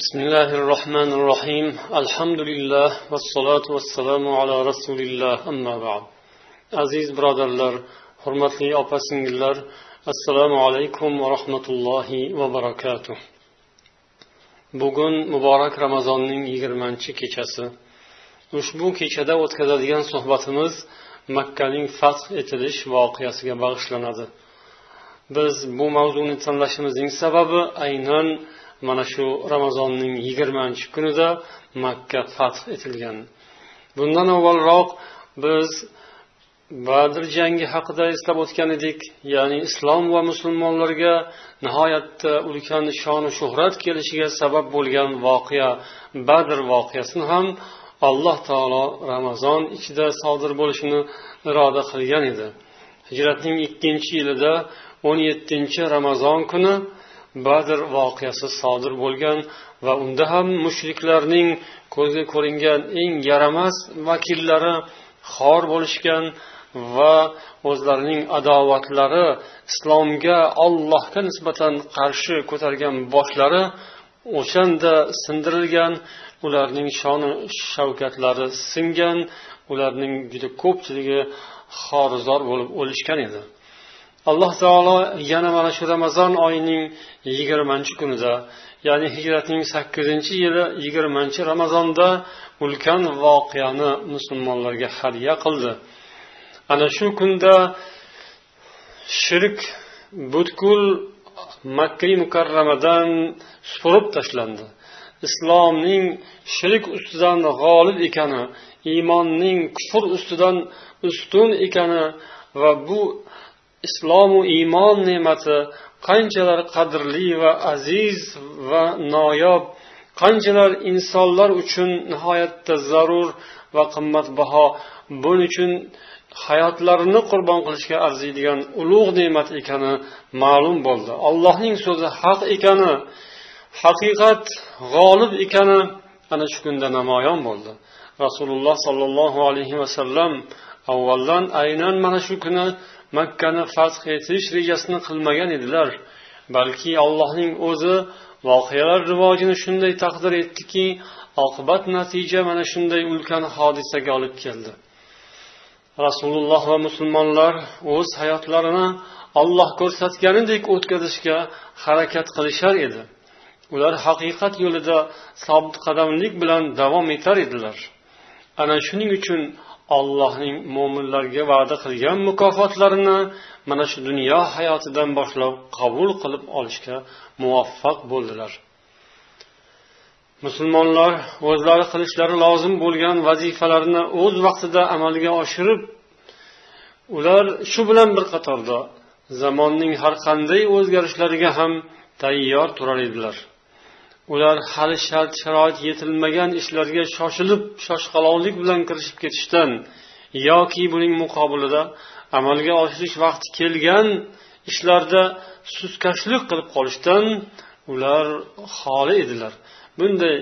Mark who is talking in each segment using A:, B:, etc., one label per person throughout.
A: بسم الله الرحمن الرحيم الحمد لله والصلاة والسلام على رسول الله أما بعد aziz birodarlar hurmatli opa singillar assalomu alaykum va rahmatullohi va barakatuh bugun muborak ramazonning yigirmanchi kechasi ushbu kechada o'tkazadigan suhbatimiz makkaning fath etilish voqeasiga bag'ishlanadi biz bu mavzuni tanlashimizning sababi aynan mana shu ramazonning yigirmanchi kunida makka fath etilgan. Bundan avvalroq biz badr jangi haqida eslab o'tgan edik. Ya'ni islom va musulmonlarga nihoyatda ulkan shonu shuhrat kelishiga sabab bo'lgan voqea badr voqeasini ham alloh taolo ramazon ichida sodir bo'lishini iroda qilgan edi. Hijratning ikkinchi yilida o'n yettinchi ramazon kuni badr voqeasi sodir bo'lgan va unda ham mushriklarning ko'zga ko'ringan eng yaramas vakillari xor bo'lishgan va o'zlarining adovatlari islomga ollohga nisbatan qarshi ko'targan boshlari o'shanda sindirilgan ularning shoni shavkatlari singan ularning juda ko'pchiligi xorizor bo'lib o'lishgan edi. Alloh taolo yana mana shu ramazon oyining yigirmanchi kunida ya'ni hijratning sakkizinchi yili yigirmanchi ramazonda ulkan voqeani musulmonlarga hadya qildi. Ana shu kunda shirk butkul makkai mukarramadan supurib tashlandi. Islomning shirk ustidan g'olib ekani iymonning kufr ustidan ustun ekani va bu islomu iymon ne'mati qanchalar qadrli va aziz va noyob qanchalar insonlar uchun nihoyatda zarur va qimmatbaho buning uchun hayotlarini qurbon qilishga arziydigan ulug' ne'mat ekani ma'lum bo'ldi. Allohning so'zi haq ekani haqiqat g'olib ekani ana shu kunda namoyon bo'ldi. Rasululloh sollallohu alayhi vasallam avvaldan aynan mana shu kuni makkani fath etish rejasini qilmagan edilar. Balki allohning o'zi voqealar rivojini shunday taqdir etdiki oqibat natija mana shunday ulkan hodisaga olib keldi. Rasululloh va musulmonlar o'z hayotlarini olloh ko'rsatganidek o'tkazishga harakat qilishar edi. Ular haqiqat yo'lida sobit qadamlik bilan davom etar edilar. Ana shuning uchun ollohning mo'minlarga va'da qilgan mukofotlarini mana shu dunyo hayotidan boshlab qabul qilib olishga muvaffaq bo'ldilar. Musulmonlar o'zlari qilishlari lozim bo'lgan vazifalarni o'z vaqtida amalga oshirib ular shu bilan bir qatorda zamonning har qanday o'zgarishlariga ham tayyor turar edilar. Ular hali shart sharoit yetilmagan ishlarga shoshilib shoshqaloqlik bilan kirishib ketishdan yoki buning muqobilida amalga oshirish vaqti kelgan ishlarda suskashlik qilib qolishdan ular xoli edilar. Bunday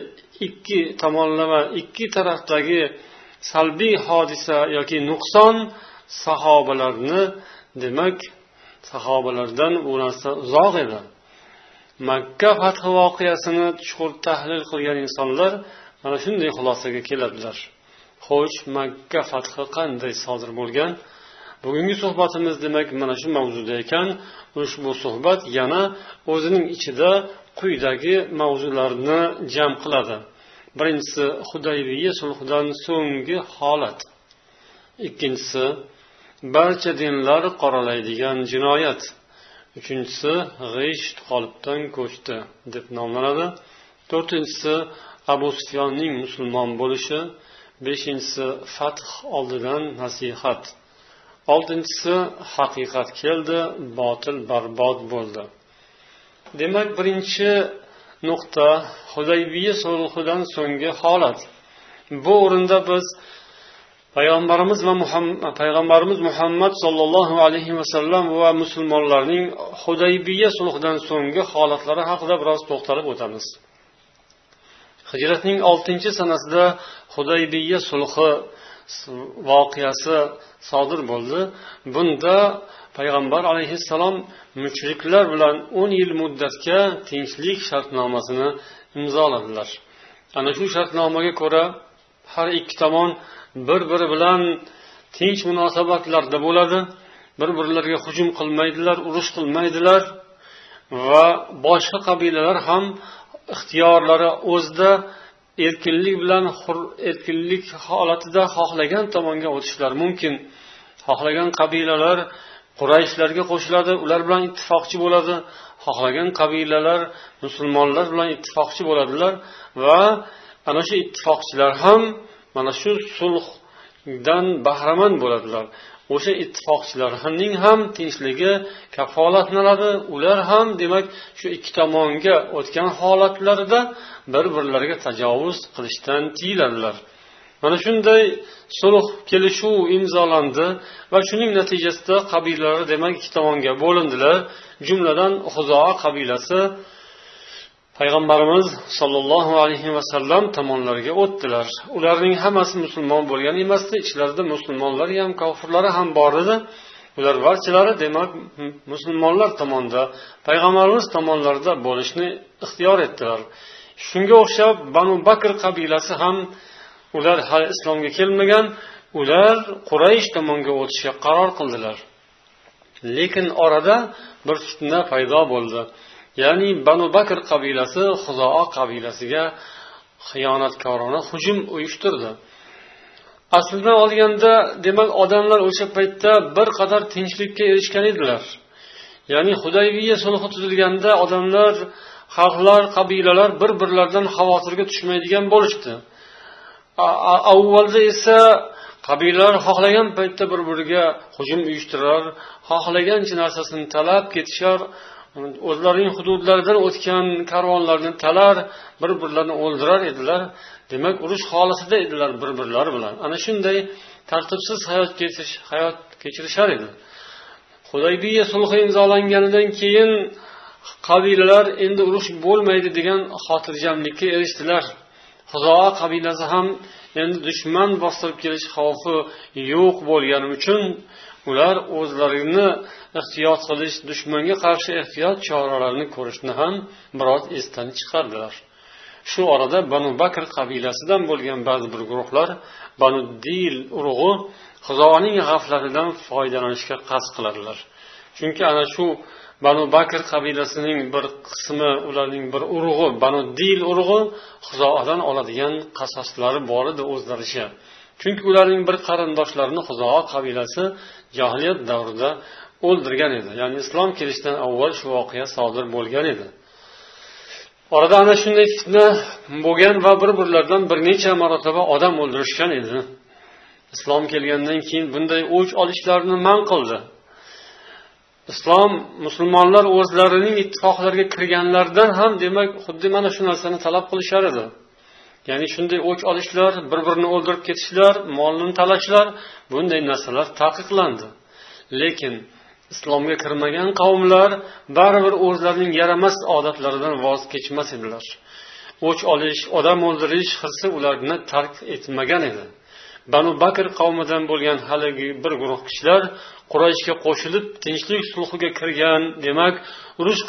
A: ikki tomonlama ikki tarafdagi salbiy hodisa yoki nuqson sahobalarni demak sahobalardan u narsa uzoq edi. Makka fathi voqeasini chuqur tahlil qilgan insonlar mana shunday xulosaga keladilar. Xo'sh makka fathi qanday sodir bo'lgan? Bugungi suhbatimiz demak mana shu mavzuda ekan. Ushbu suhbat yana o'zining ichida quyidagi mavzularni jam qiladi. Birinchisi hudaybiya sulhidan so'nggi holat. Ikkinchisi barcha dinlar qoralaydigan jinoyat. Uchinchisi g'isht qolipdan ko'chdi deb nomlanadi. To'rtinchisi abu sufyonning musulmon bo'lishi. Beshinchisi fath oldidan nasihat. Oltinchisi haqiqat keldi botil barbod bo'ldi. Demak birinchi nuqta hudaybiya sulhidan so'nggi holat. Bu o'rinda biz payg'ambarimiz va payg'ambarimiz muhammad sollallohu alayhi vasallam va musulmonlarning hudaybiya sulhidan so'nggi holatlari haqida biroz to'xtalib o'tamiz. Hijratning oltinchi sanasida hudaybiya sulhi voqeasi sodir bo'ldi. Bunda payg'ambar alayhissalom mushriklar bilan o'n yil muddatga tinchlik shartnomasini imzoladilar. Ana shu shartnomaga ko'ra har ikki tomon bir biri bilan tinch munosabatlarda bo'ladi bir birlariga hujum qilmaydilar urush qilmaydilar va boshqa qabilalar ham ixtiyorlari o'zida erkinlik bilan erkinlik holatida xohlagan tomonga o'tishlari mumkin. Xohlagan qabilalar qurayshlarga qo'shiladi ular bilan ittifoqchi bo'ladi. Xohlagan qabilalar musulmonlar bilan ittifoqchi bo'ladilar va ana shu ittifoqchilar ham mana shu sulhdan bahramand bo'ladilar. O'sha ittifoqchilarning ham tinchligi kafolatlanadi. Ular ham demak shu ikki tomonga o'tgan holatlarida bir birlariga tajovuz qilishdan tiyiladilar. Mana shunday sulh kelishuv imzolandi va shuning natijasida qabilalar demak ikki tomonga bo'lindilar. Jumladan huzoa qabilasi payg'ambarimiz sollallohu alayhi vasallam tomonlariga o'tdilar. Ularning hammasi musulmon bo'lgan emasdi ichlarida musulmonlari ham kofirlari ham bor edi. Ular barchalari demak musulmonlar tomonda payg'ambarimiz tomonlarida bo'lishni ixtiyor etdilar. Shunga o'xshab banu bakr qabilasi ham ular hali islomga kelmagan ular quraysh tomonga o'tishga qaror qildilar. Lekin orada bir fitna paydo bo'ldi. Ya'ni banu bakr qabilasi huzoa qabilasiga xiyonatkorona hujum uyushtirdi. Aslida olganda demak odamlar o'sha paytda bir qadar tinchlikka erishgan edilar. Ya'ni hudaybiya sulhi tuzilganda odamlar xalqlar qabilalar bir birlaridan xavotirga tushmaydigan bo'lishdi. Avvalda esa qabilalar xohlagan paytda bir biriga hujum uyushtirar xohlagancha narsasini talab ketishar o'zlarining hududlaridan o'tgan karvonlarni talar bir birlarini o'ldirar edilar. Demak urush holisida edilar bir birlari bilan. Ana shunday tartibsiz hayot kechish hayot kechirishar edi. Hudaybiya sulhi imzolanganidan keyin qabilalar endi urush bo'lmaydi degan xotirjamlikka erishdilar. Huzoa qabilasi ham endi dushman bostirib kelish xavfi yo'q bo'lgani uchun ular o'zlarini ehtiyot qilish dushmanga qarshi ehtiyot choralarini ko'rishni ham biroz esdan chiqardilar. Shu orada banu bakr qabilasidan bo'lgan ba'zi bir guruhlar banu dil urug'i xudoning g'aflatidan foydalanishga qasd qiladilar. Chunki ana shu banu bakr qabilasining bir qismi ularning bir urug'i banu dil urug'i xudodan oladigan qasoslari bor edi o'zlaricha chunki ularning bir qarindoshlarini huzoa qabilasi johiliyat davrida o'ldirgan edi. Ya'ni islom kelishidan avval shu voqea sodir bo'lgan edi. Orada ana shunday fitna bo'lgan va bir birlaridan bir necha marotaba odam o'ldirishgan edi. Islom kelgandan keyin bunday o'ch olishlarini man qildi. Islom musulmonlar o'zlarining ittifoqlariga kirganlaridan ham demak xuddi mana shu narsani talab qilishar edi. Ya'ni shunday o'ch olishlar bir birini o'ldirib ketishlar molni talashlar bunday narsalar taqiqlandi. Lekin islomga kirmagan qavmlar baribir o'zlarining yaramas odatlaridan voz kechmas edilar. O'ch olish odam o'ldirish hirsi ularni tark etmagan edi. Banu bakr qavmidan bo'lgan haligi bir guruh kishilar qurayshga qo'shilib tinchlik sulhiga kirgan demak urush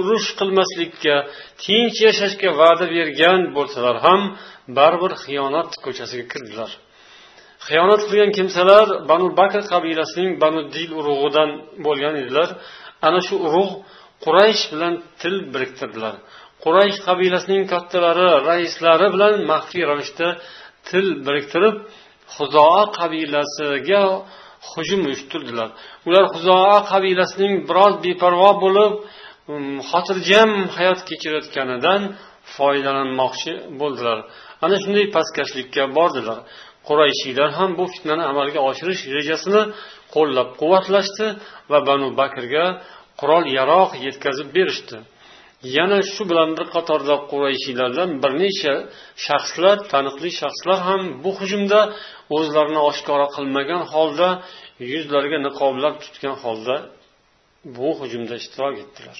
A: urush qilmaslikka tinch yashashga va'da bergan bo'lsalar ham baribir xiyonat ko'chasiga kirdilar. Xiyonat qilgan kimsalar banu bakr qabilasining banu dil urug'idan bo'lgan edilar. Ana shu urug' quraysh bilan til biriktirdilar. Quraysh qabilasining kattalari raislari bilan maxfiy ravishda til biriktirib huzoa qabilasiga hujum uyushtirdilar. Ular huzoa qabilasining biroz beparvo bo'lib um, xotirjam hayot kechirayotganidan foydalanmoqchi bo'ldilar. Ana shunday pastkashlikka bordilar. Qurayshiylar ham bu fitnani amalga oshirish rejasini qo'llab quvvatlashdi va banu bakrga qurol yaroq yetkazib berishdi. Yana shu bilan bir qatorda qurayshiylardan bir necha shaxslar taniqli shaxslar ham bu hujumda o'zlarini oshkora qilmagan holda yuzlariga niqoblar tutgan holda bu hujumda ishtirok etdilar.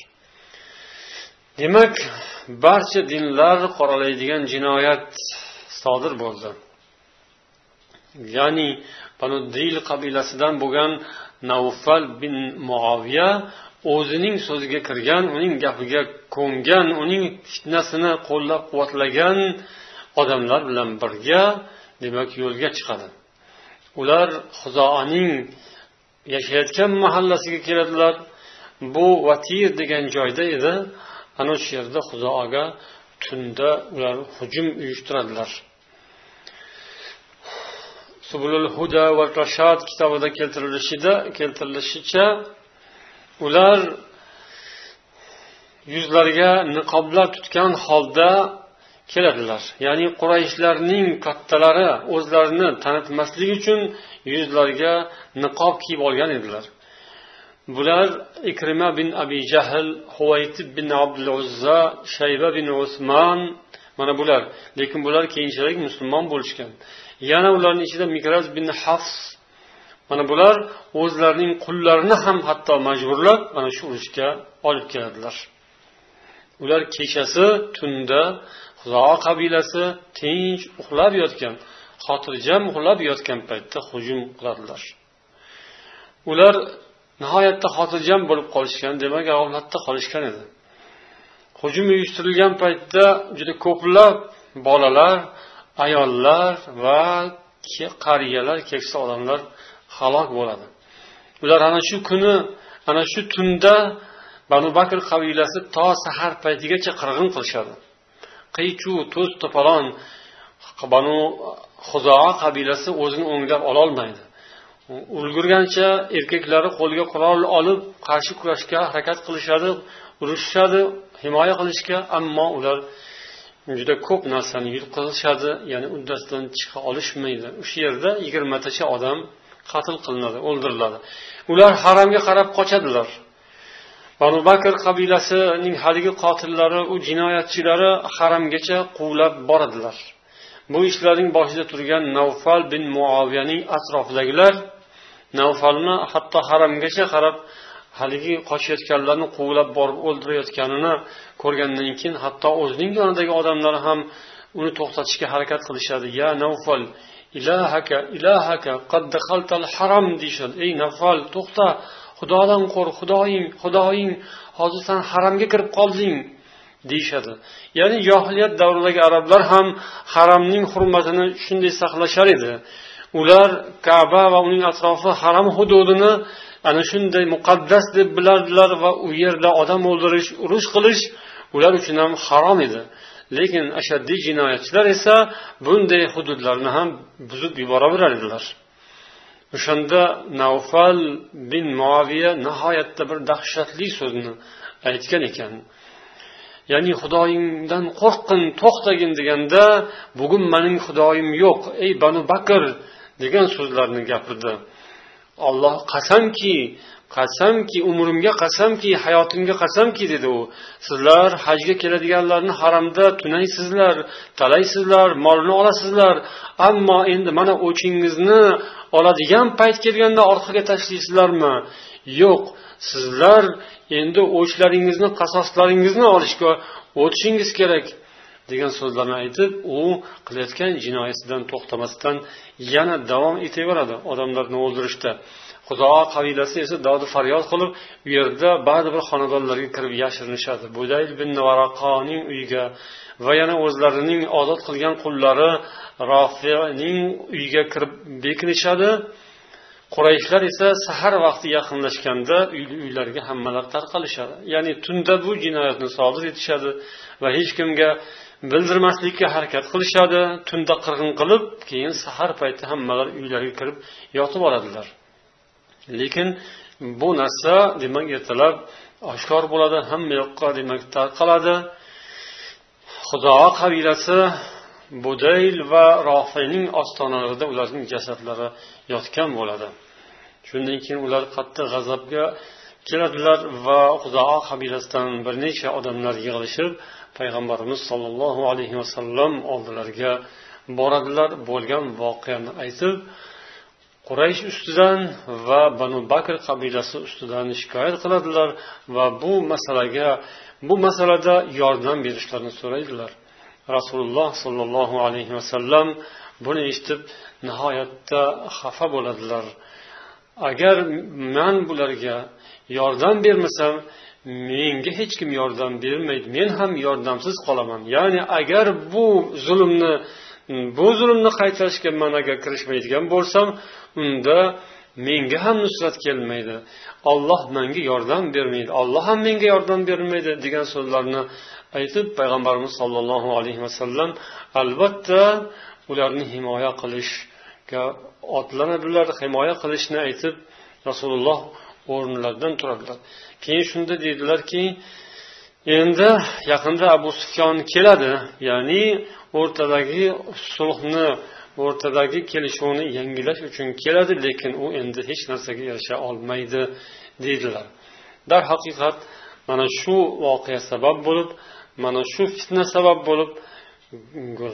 A: Demak barcha dinlar qoralaydigan jinoyat sodir bo'ldi. Ya'ni banu dil qabilasidan bo'lgan navfal bin muaviya o'zining so'ziga kirgan uning gapiga ko'ngan uning fitnasini qo'llab quvvatlagan odamlar bilan birga demak yo'lga chiqadi. Ular xuzoaning yashayotgan mahallasiga keladilar. Bu vatir degan joyda edi. Ana shu yerda xuzoaga tunda ular hujum uyushtiradilar. Subulul huda va rashad kitobida keltirilishida keltirilishicha ular yuzlariga niqoblar tutgan holda keladilar. Ya'ni qurayishlarning kattalari o'zlarini tanitmaslik uchun yuzlariga niqob kiyib olgan edilar. Bular ikrima bin abi jahl huvaytib bin abdul uzza shayba bin usmon mana bular. Lekin bular keyinchalik musulmon bo'lishgan. Yana ularning ichida mikraz bin hafs mana bular o'zlarining qullarini ham hatto majburlab mana shu urushga olib keladilar. Ular kechasi tunda huzo qabilasi tinch uxlab yotgan xotirjam uxlab yotgan paytda hujum qiladilar. Ular nihoyatda xotirjam bo'lib qolishgan demak g'aflatda qolishgan edi. Hujum uyushtirilgan paytda juda ko'plab bolalar ayollar va qariyalar keksa odamlar halok bo'ladi. Ular ana shu kuni ana shu tunda banu bakr qabilasi to sahar paytigacha qirg'in qilishadi. Qiy chuv to's to'polon banu huzoa qabilasi o'zini o'nglab ololmaydi. Ulgurgancha erkaklari qo'lga qurol olib qarshi kurashga harakat qilishadi urushishadi himoya qilishga ammo ular juda ko'p narsani yutqazishadi ya'ni uddasidan chiqa olishmaydi. O'sha yerda yigirmatacha odam qatl qilinadi o'ldiriladi. Ular haramga qarab qochadilar. Banu bakr qabilasining haligi qotillari u jinoyatchilari haramgacha quvlab boradilar. Bu ishlarning boshida turgan navfal bin muoviyaning atrofidagilar navfalni hatto haramgacha qarab haligi qochayotganlarni quvlab borib o'ldirayotganini ko'rgandan keyin hatto o'zining yonidagi odamlar ham uni to'xtatishga harakat qilishadi. Ya navfal ilahaka ilahaka qad haram deyishadi. Ey navfal to'xta xudodan qo'rq xudoying xudoying hozir san haramga kirib qolding deyishadi. Ya'ni johiliyat davridagi arablar ham haramning hurmatini shunday saqlashar edi. Ular kaba va uning atrofi haram hududini ana shunday muqaddas deb bilardilar va u yerda odam o'ldirish urush qilish ular uchun ham harom edi. Lekin ashaddiy jinoyatchilar esa bunday hududlarni ham buzib yuboraverar edilar. O'shanda navfal bin muaviya nihoyatda bir dahshatli so'zni aytgan ekan. Ya'ni xudoyingdan qo'rqqin to'xtagin deganda bugun mening xudoyim yo'q ey banu bakr degan so'zlarni gapirdi. Olloh qasamki qasamki umrimga qasamki hayotimga qasamki dedi u. Sizlar hajga keladiganlarni haramda tunaysizlar talaysizlar molini olasizlar. Ammo endi mana o'chingizni oladigan payt kelganda orqaga tashlaysizlarmi? Yo'q sizlar endi o'chlaringizni qasoslaringizni olishga o'tishingiz kerak. Degan so'zlarni aytib u qilayotgan jinoyatidan to'xtamasdan yana davom etaveradi. Odamlarni o'ldirishda. Xudo qabilasi esa dodi faryod qilib u yerda ba'zi bir xonadonlarga kirib yashirinishadi. Budayl bin varaqoning uyiga va yana o'zlarining ozod qilgan qullari rofining uyiga kirib bekinishadi. Qurayshlar esa sahar vaqti yaqinlashganda uylariga hammalar tarqalishadi. Ya'ni tunda bu jinoyatni sodir etishadi va hech kimga bildirmaslikka harakat qilishadi. Tunda qirg'in qilib keyin sahar payti hammalar uylariga kirib yotib oladilar. Lekin bu narsa demak ertalab oshkor bo'ladi hamma yoqqa demak tarqaladi xudo qabilasi budayl va rofiyning ostonalarida ularning jasadlari yotgan bo'ladi. Shundan keyin ular qattiq g'azabga keladilar va xudo qabilasidan bir necha odamlar yig'ilishib payg'ambarimiz sollallohu alayhi vasallam oldilariga boradilar bo'lgan voqeani aytib quraysh ustidan va banu bakr qabilasi ustidan shikoyat qiladilar va bu masalaga bu masalada yordam berishlarini so'raydilar. Rasululloh sollallohu alayhi vasallam buni eshitib nihoyatda xafa bo'ladilar. Agar man bularga yordam bermasam menga hech kim yordam bermaydi. Men ham yordamsiz qolaman. Ya'ni agar bu zulmni bu zulmni qaytarishga man agar kirishmaydigan bo'lsam unda menga ham nusrat kelmaydi. Olloh menga yordam bermaydi. Olloh ham menga yordam bermaydi degan so'zlarni aytib payg'ambarimiz sollallohu alayhi vasallam albatta ularni himoya qilishga otlanadilar himoya qilishni aytib rasululloh o'rnlaridan turadilar. Keyin shunda deydilarki endi yaqinda abu sufyon keladi ya'ni o'rtadagi sulhni o'rtadagi kelishuvni yangilash uchun keladi lekin u endi hech narsaga erisha olmaydi deydilar. Darhaqiqat mana shu voqea sabab bo'lib mana shu fitna sabab bo'lib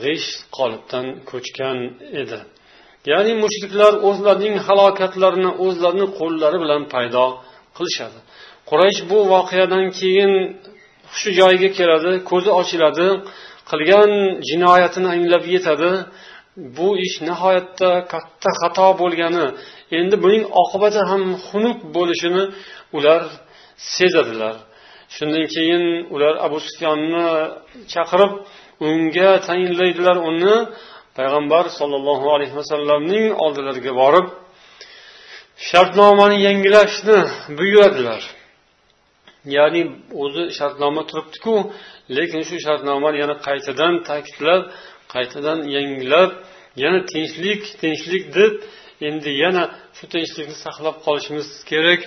A: g'isht qolipdan ko'chgan edi. Ya'ni mushriklar o'zlarining halokatlarini o'zlarini qo'llari bilan paydo qilishadi. Quraysh bu voqeadan keyin hushi joyiga keladi ko'zi ochiladi qilgan jinoyatini anglab yetadi. Bu ish nihoyatda katta xato bo'lgani endi buning oqibati ham xunuk bo'lishini ular sezadilar. Shundan keyin ular abu sufyonni chaqirib unga tayinlaydilar uni. Payg'ambar sollallohu alayhi vasallamning oldilariga borib shartnomani yangilashni buyuradilar. Ya'ni o'zi shartnoma turibdiku lekin shu shartnomani yana qaytadan ta'kidlab qaytadan yangilab yana tinchlik tinchlik deb endi yana shu tinchlikni saqlab qolishimiz kerak.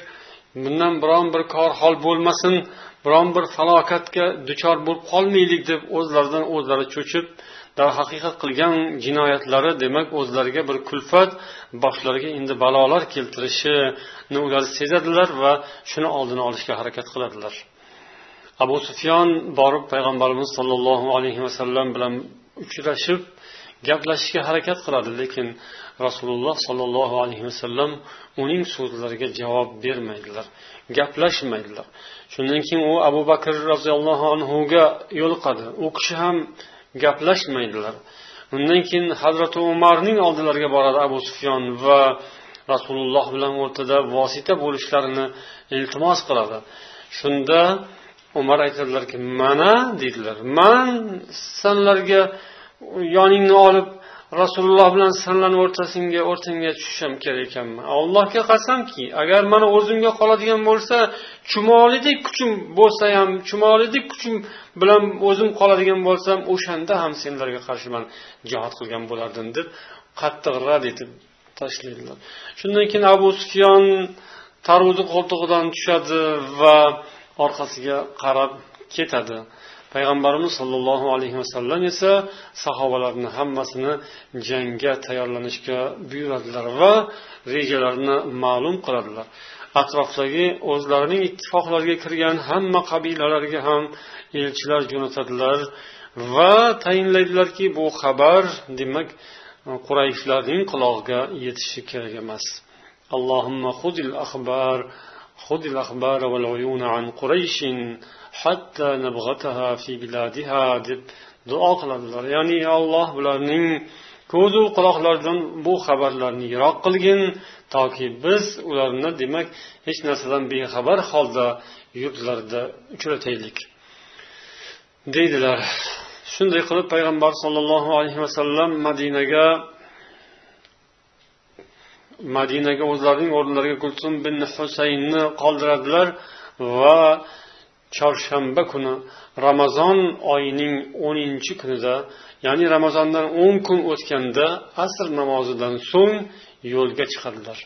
A: Bundan biron bir korhol bo'lmasin biron bir falokatga duchor bo'lib qolmaylik deb o'zlaridan o'zlari cho'chib darhaqiqat qilgan jinoyatlari demak o'zlariga bir kulfat boshlariga endi balolar keltirishini ular sezadilar va shuni oldini olishga harakat qiladilar. Abu sufyon borib payg'ambarimiz sollallohu alayhi vasallam bilan uchrashib gaplashishga harakat qiladi lekin rasululloh sollallohu alayhi vasallam uning so'zlariga javob bermaydilar gaplashmaydilar. Shundan keyin u abu bakr roziyallohu anhuga yo'liqadi. U kishi ham gaplashmaydilar. Undan keyin hazrati umarning oldilariga boradi abu sufyon va rasululloh bilan o'rtada vosita bo'lishlarini iltimos qiladi. Shunda umar aytadilarki mana deydilar. Man sanlarga yoningni olib rasululloh bilan sanlarni o'rtasinga o'rtangga tushishim kerak ekanman. Allohga qasamki agar mana o'zimga qoladigan bo'lsa chumolidek kuchim bo'lsa ham chumolidek kuchim bilan o'zim qoladigan bo'lsam o'shanda ham senlarga qarshi man jihod qilgan bo'lardim deb qattiq rad etib tashlaydilar shundan keyin abu sufyon tarvuzi qo'ltig'idan tushadi va orqasiga qarab ketadi. Payg'ambarimiz sollallohu alayhi vasallam esa sahobalarni hammasini jangga tayyorlanishga buyuradilar va rejalarini ma'lum qiladilar. Atrofdagi o'zlarining ittifoqlariga kirgan hamma qabilalarga ham elchilar jo'natadilar va tayinlaydilarki bu xabar demak qurayshlarning qulog'iga yetishi kerak emas. Allohimma xudil axbar xudil axbar val uyuna an hatta nabg'ataha fi biladiha deb duo qiladilar ya'ni alloh bularning ko'zu quloqlaridan bu xabarlarni yiroq qilgin toki biz ularni demak hech narsadan bexabar holda yurtlarida uchrataylik deydilar. Shunday qilib payg'ambar sollallohu alayhi vasallam madinaga madinaga o'zlarining o'rnlariga kulsum bin husaynni qoldiradilar va chorshanba kuni ramazon oyining o'ninchi kunida ya'ni ramazondan o'n kun o'tganda asr namozidan so'ng yo'lga chiqadilar.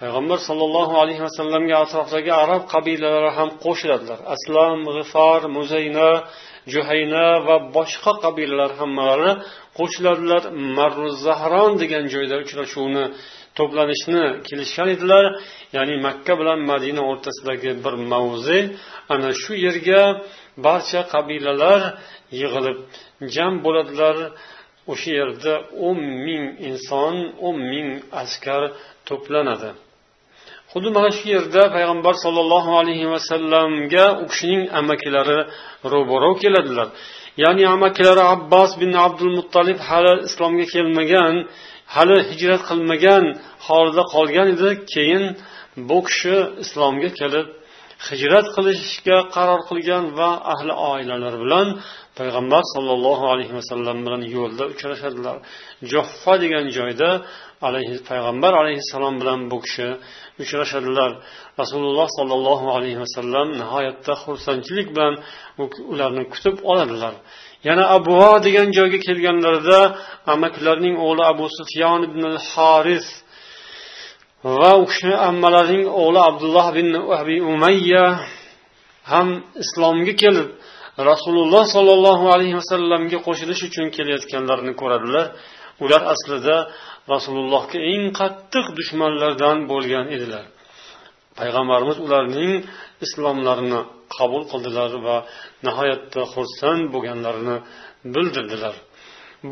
A: Payg'ambar sollallohu alayhi vasallamga atrofdagi arab qabilalari ham qo'shiladilar. Aslam g'ifor muzayna juhayna va boshqa qabilalar hammalari qo'shiladilar. Marru zahron degan joyda uchrashuvni to'planishni kelishgan edilar. Ya'ni makka bilan madina o'rtasidagi bir mavze ana shu yerga barcha qabilalar yig'ilib jam bo'ladilar. O'sha yerda o'n ming inson o'n ming askar to'planadi. Xuddi mana shu yerda payg'ambar sollallohu alayhi vasallamga u kishining amakilari ro'baro keladilar. Ya'ni amakilari abbos bin abdul muttalib hali islomga kelmagan hali hijrat qilmagan holida qolgan edi keyin bu kishi islomga kelib hijrat qilishga qaror qilgan va ahli oilalari bilan payg'ambar sollallohu alayhi vasallam bilan yo'lda uchrashadilar. Joffa degan joyda alayhi payg'ambar alayhissalom bilan bu kishi uchrashadilar. Rasululloh sollallohu alayhi vasallam nihoyatda xursandchilik bilan ularni kutib oladilar. Yana abuvo degan joyga kelganlarida amakilarining o'g'li abu sufyon ibn haris va u kishi ammalarining o'g'li abdulloh bin abi umayya ham islomga kelib rasululloh sollallohu alayhi vasallamga qo'shilish uchun kelayotganlarini ko'radilar. Ular aslida rasulullohga eng qattiq dushmanlardan bo'lgan edilar. Payg'ambarimiz ularning islomlarini qabul qildilar va nihoyatda xursand bo'lganlarini bildirdilar.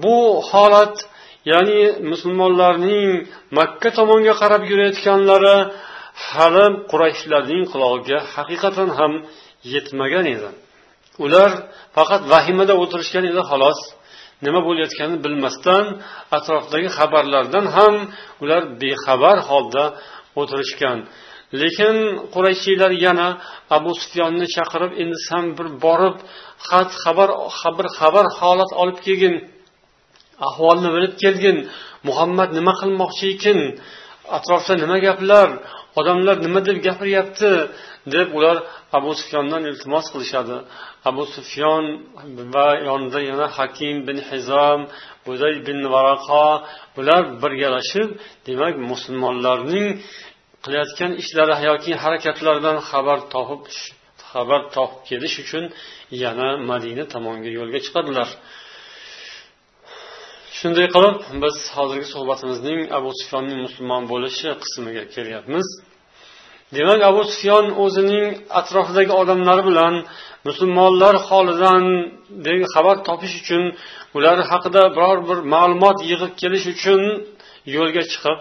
A: Bu holat ya'ni musulmonlarning makka tomonga qarab yurayotganlari hali qurayshlarning qulog'iga haqiqatan ham yetmagan edi. Ular faqat vahimada o'tirishgan edi xolos. Nima bo'layotganini bilmasdan atrofdagi xabarlardan ham ular bexabar holda o'tirishgan. Lekin qurayshiylar yana abu sufyonni chaqirib endi san bir borib xat xabar bir xabar holat olib kelgin. Ahvolni bilib kelgin. Muhammad nima qilmoqchi ekan? Atrofda nima gaplar? Odamlar nima deb gapiryapti? deb ular abu sufyondan iltimos qilishadi. Abu sufyon va yonida yana hakim bin hizom buday bin varaqo ular birgalashib demak musulmonlarning qilayotgan ishlari yoki harakatlaridan xabar topib xabar topib kelish uchun yana madina tomonga yo'lga chiqadilar. Shunday qilib biz hozirgi suhbatimizning abu sufyonning musulmon bo'lishi qismiga kelyapmiz. Demak abu sufyon o'zining atrofidagi odamlari bilan musulmonlar holidan xabar topish uchun ular haqida biror bir ma'lumot yig'ib kelish uchun yo'lga chiqib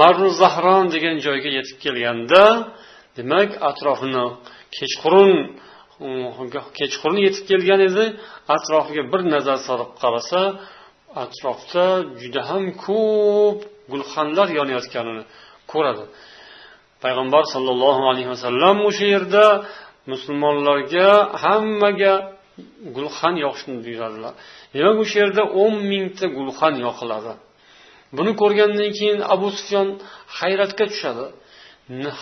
A: marru zahron degan joyga yetib kelganda demak atrofini kechqurun um, kechqurun yetib kelgan edi. Atrofiga bir nazar solib qarasa atrofda juda ham ko'p gulxanlar yonayotganini ko'radi. Payg'ambar sollallohu alayhi vasallam o'sha yerda musulmonlarga hammaga gulxan yoqishni buyuradilar. Demak o'sha yerda o'n mingta gulxan yoqiladi. Buni ko'rgandan keyin abu sufyon hayratga tushadi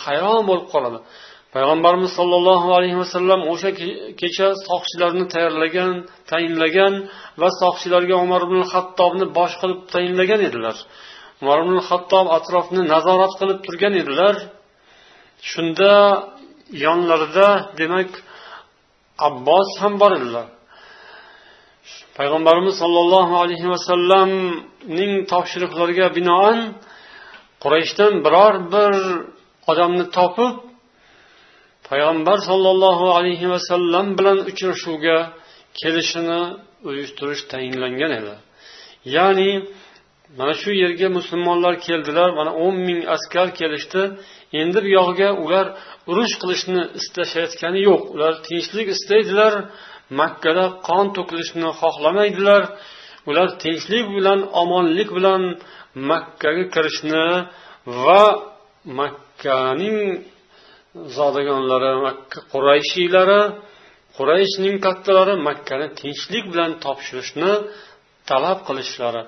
A: hayron bo'lib qoladi. Payg'ambarimiz sollallohu alayhi vasallam o'sha kecha soqchilarni tayyorlagan tayinlagan va soqchilarga umar ibn hattobni bosh qilib tayinlagan edilar. Umar ibn hattob atrofni nazorat qilib turgan edilar. Shunda yonlarida demak abbos ham bor edilar. Payg'ambarimiz sollallohu alayhi vasallamning topshiriqlariga binoan qurayshdan biror bir odamni topib payg'ambar sollallohu alayhi vasallam bilan uchrashuvga kelishini uyushtirish tayinlangan edi. Ya'ni mana shu yerga musulmonlar keldilar mana o'n ming askar kelishdi. Endi bu yog'iga ular urush qilishni istashayotgani yo'q. Ular tinchlik istaydilar. Makkada qon to'kilishni xohlamaydilar. Ular tinchlik bilan omonlik bilan makkaga kirishni va makkaning zodagonlari makka qurayshilari qurayshning kattalari makkani tinchlik bilan topshirishni talab qilishlari.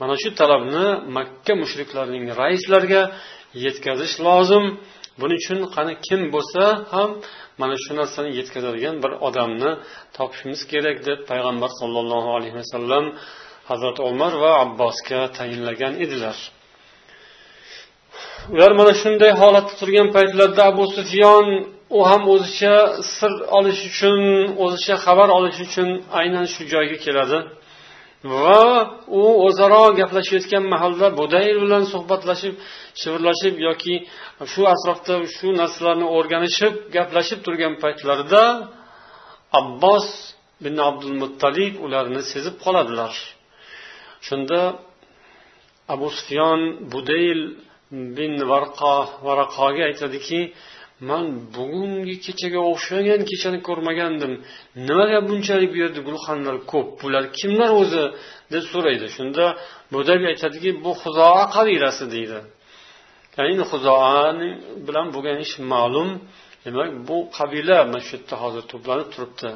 A: Mana shu talabni makka mushriklarining raislariga yetkazish lozim. Buning uchun qani kim bo'lsa ham mana shu narsani yetkazadigan bir odamni topishimiz kerak deb payg'ambar sollallohu alayhi vasallam hazrati umar va abbosga tayinlagan edilar. Ular mana shunday holatda turgan paytlarida abu sufyon u ham o'zicha sir olish uchun o'zicha xabar olish uchun aynan shu joyga keladi. Va u o'zaro gaplashayotgan mahalda budayl bilan suhbatlashib shivirlashib yoki shu atrofda shu narsalarni o'rganishib gaplashib turgan paytlarida abbos bin abdul muttalib ularni sezib qoladilar. Shunda abu sufyon budayl bin varqo varaqoga aytadiki man bugungi kechaga o'xshagan kechani ko'rmagandim. Nimaga bunchalik bu yerda gulxanlar ko'p? Bular kimlar o'zi? deb so'raydi. Shunda budak aytadiki bu huzoa qabilasi deydi. Ya'ni huzoani bilan bo'lgan ish ma'lum. Demak bu qabila mana shu yerda hozir to'planib turibdi.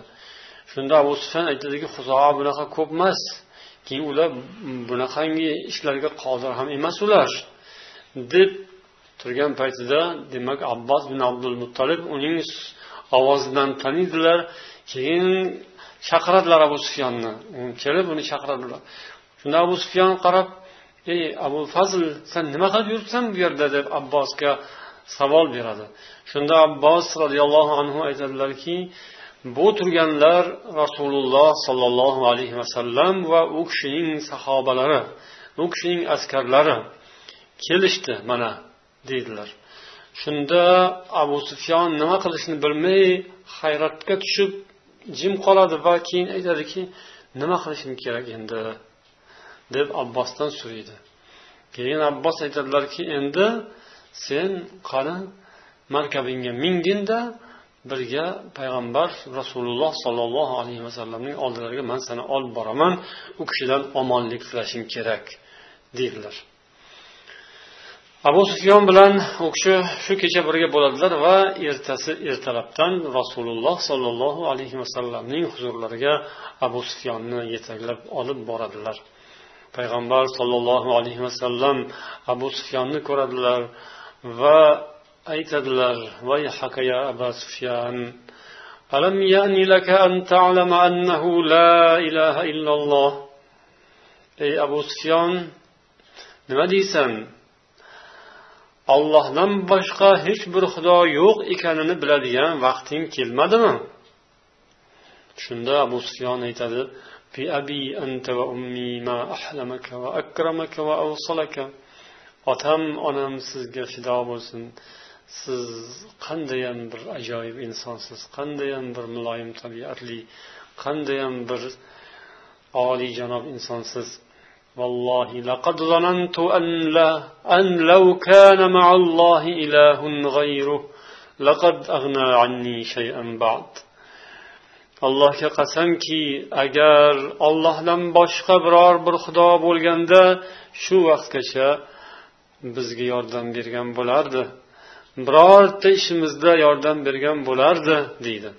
A: Shunda abu sufyan aytadiki huzoa bunaqa ko'p emas. Keyin ular bunaqangi ishlarga qodir ham emas ular deb turgan paytida demak abbos bin abdul muttolib uning ovozidan taniydilar. Keyin chaqiradilar abu sufyonni kelib uni chaqiradilar. Shunda abu sufyon qarab ey abu fazl san nima qilib yuribsan bu yerda? deb abbosga savol beradi. Shunda abbos roziyallohu anhu aytadilarki bu turganlar rasululloh sollallohu alayhi vasallam va u kishining sahobalari u kishining askarlari kelishdi mana. Deydilar. Shunda abu sufyon nima qilishni bilmay hayratga tushib jim qoladi va keyin aytadiki nima qilishim kerak endi? deb abbosdan so'raydi. Keyin abbos aytadilarki endi sen qani markabingga mingginda birga payg'ambar rasululloh sollallohu alayhi vasallamning oldilariga man seni olib boraman u kishidan omonlik tilashim kerak deydilar. Abu sufyon bilan u kishi shu kecha birga bo'ladilar va ertasi ertalabdan rasululloh sollallohu alayhi vasallamning huzurlariga abu sufyonni yetaklab olib boradilar. Payg'ambar sollallohu alayhi vasallam abu sufyonni ko'radilar va aytadilar vayhaka ya aba sufyan alam yani laka an ta'lama annahu la ilaha illalloh? Ey abu sufyon nima deysan? Ollohdan boshqa hech bir xudo yo'q ekanini biladigan vaqting kelmadimi? Shunda abu sufyon aytadi otam onam sizga fido bo'lsin. Siz qandayyam bir ajoyib insonsiz qandayyam bir muloyim tabiatli qandayyam bir oliyjanob insonsiz. والله لقد ظننت أن, لا أن لو كان مع الله إله غيره لقد أغنى عني شيئا بعد allohga qasamki agar ollohdan boshqa biror bir xudo bo'lganda shu vaqtgacha bizga yordam bergan bo'lardi birorta ishimizda yordam bergan bo'lardi deydi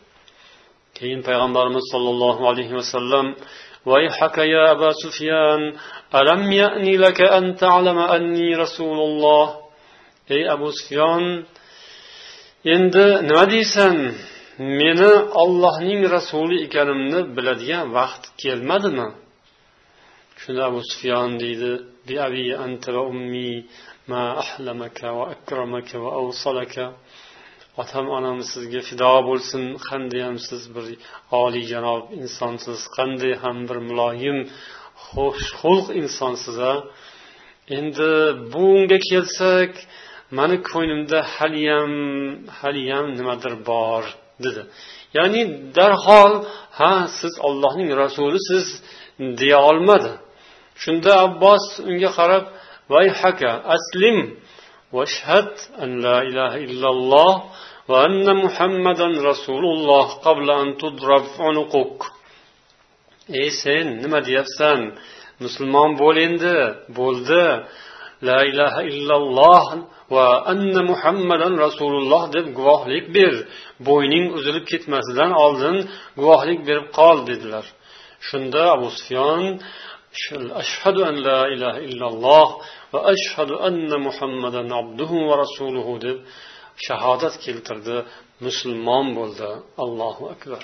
A: keyin payg'ambarimiz sollallohu alayhi vasallam ويحك يا أبا سفيان ألم يأن لك أن تعلم أني رسول الله ey abu sufyon endi nima deysan meni ollohning rasuli ekanimni biladigan vaqt kelmadimi shunda abu sufyon deydi otam onam sizga fido bo'lsin. Qandayyam siz bir oliyjanob insonsiz qanday ham bir muloyim xushxulq insonsiz a endi bunga kelsak mani ko'nglimda haliyam haliyam nimadir bor dedi. Ya'ni darhol ha siz ollohning rasulisiz deya olmadi. Shunda abbos unga qarab vayhaka aslim vashhad an la ilaha illalloh va anna muhammadan rasululloh qabla an tudrab unuquk. Ey sen nima deyapsan? Musulmon bo'l endi bo'ldi. La ilaha illalloh va anna muhammadan rasululloh deb guvohlik ber. Bo'yning uzilib ketmasidan oldin guvohlik berib qol dedilar. Shunda abu sufyon ashhadu an la ilaha illalloh va ashhadu anna muhammadan abduhu va rasuluhu deb shahodat keltirdi musulmon bo'ldi. Allohu akbar.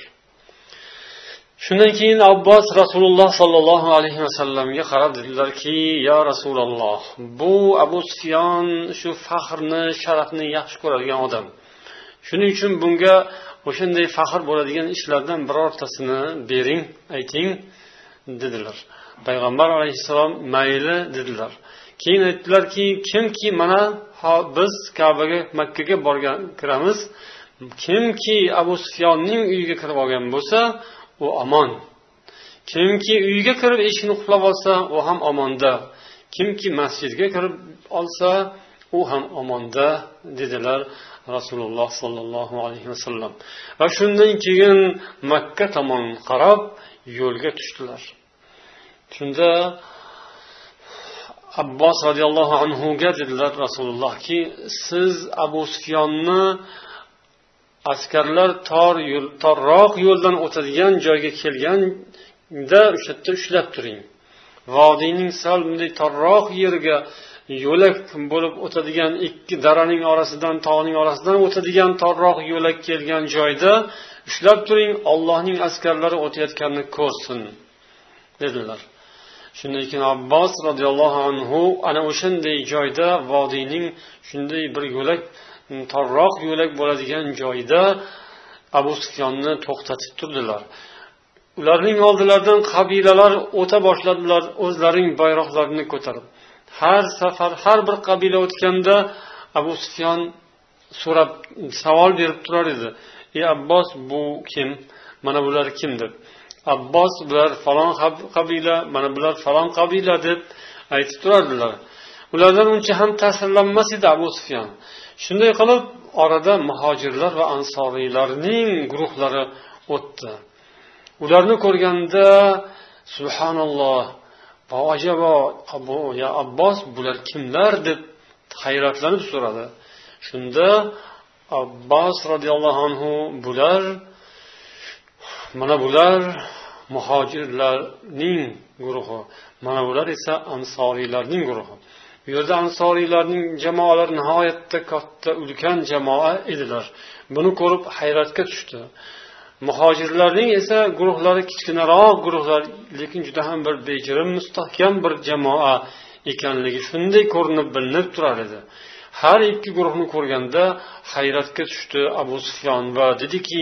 A: Shundan keyin abbos rasululloh sollallohu alayhi vasallamga qarab dedilarki yo rasululloh bu abu sufyon shu faxrni sharafni yaxshi ko'radigan odam. Shuning uchun bunga o'shanday faxr bo'ladigan ishlardan birortasini bering ayting dedilar. Payg'ambar alayhissalom mayli dedilar. Keyin aytdilarki kimki mana biz kabaga makkaga borgan kiramiz. Kimki abu sufyonning uyiga kirib olgan bo'lsa u omon. Kimki uyga kirib eshikni qulflab olsa u ham omonda. Kimki masjidga kirib olsa u ham omonda dedilar rasululloh sollallohu alayhi vasallam va shundan keyin makka tomon qarab yo'lga tushdilar. Shunda abbos roziyallohu anhuga dedilar rasulullohki siz abu sufyonni askarlar tor yo'l torroq yo'ldan o'tadigan joyga kelganda o'sha yerda ushlab turing. Vodiyning sal bunday torroq yeriga yo'lak bo'lib o'tadigan ikki daraning orasidan tog'ning orasidan o'tadigan torroq yo'lak kelgan joyda ushlab turing ollohning askarlari o'tayotganini ko'rsin dedilar. Shundan keyin abbos roziyallohu anhu ana o'shanday joyda vodiyning shunday bir yo'lak torroq yo'lak bo'ladigan joyda abu sufyonni to'xtatib turdilar. Ularning oldilaridan qabilalar o'ta boshladilar o'zlarining bayroqlarini ko'tarib. Har safar har bir qabila o'tganda abu sufyon so'rab savol berib turar edi. Ey abbos bu kim? Mana bular kim deb abbos bular falon qabila mana bular falon qabila deb aytib turardilar. Ulardan uncha ham ta'sirlanmas edi abu sufyan. Shunday qilib orada muhojirlar va ansoriylarning guruhlari o'tdi. Ularni ko'rganda subhanalloh ajabo abu ya abbos bular kimlar? deb hayratlanib so'radi. Shunda abbos roziyallohu anhu bular mana bular muhojirlarning guruhi. Mana bular esa ansoriylarning guruhi. Bu yerda ansoriylarning jamoalari nihoyatda katta ulkan jamoa edilar. Buni ko'rib hayratga tushdi. Muhojirlarning esa guruhlari kichkinaroq guruhlar lekin juda ham bir bejirim mustahkam bir jamoa ekanligi shunday ko'rinib bilinib turar edi. Har ikki guruhni ko'rganda hayratga tushdi abu sufyon va dediki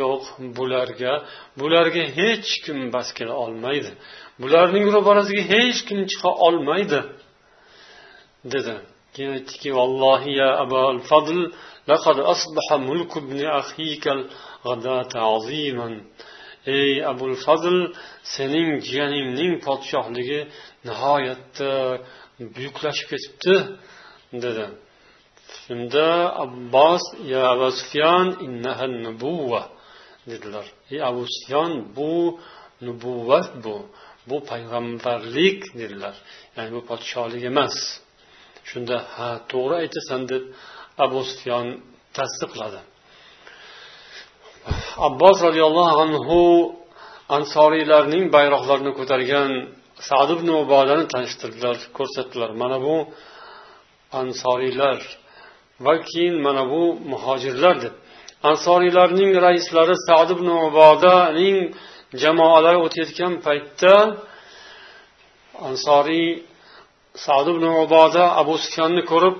A: yo'q bularga bularga hech kim bas kela olmaydi. Bularning ro'barasiga hech kim chiqa olmaydi dedi. Keyin aytdiki vallohi ya abal fadl laqad asbaha mulku ibni akhika g'adata aziman. Ey abul fazl sening jiyaningning podshohligi nihoyatda buyuklashib ketibdi dedi. Shunda abbos ya abu sufyon dedilar. Ey abu sufyon bu nubuvvat bu bu payg'ambarlik dedilar. Ya'ni bu podshohlik emas. Shunda ha to'g'ri aytasan deb abu sufyon tasdiqladi. Abbos roziyallohu anhu ansoriylarning bayroqlarini ko'targan sad ibn ubodani tanishtirdilar ko'rsatdilar. Mana bu ansoriylar va keyin mana bu muhojirlar deb. Ansoriylarning raislari sad ibn ubodaning jamoalari o'tayotgan paytda ansoriy sad ibn uboda abu sufyonni ko'rib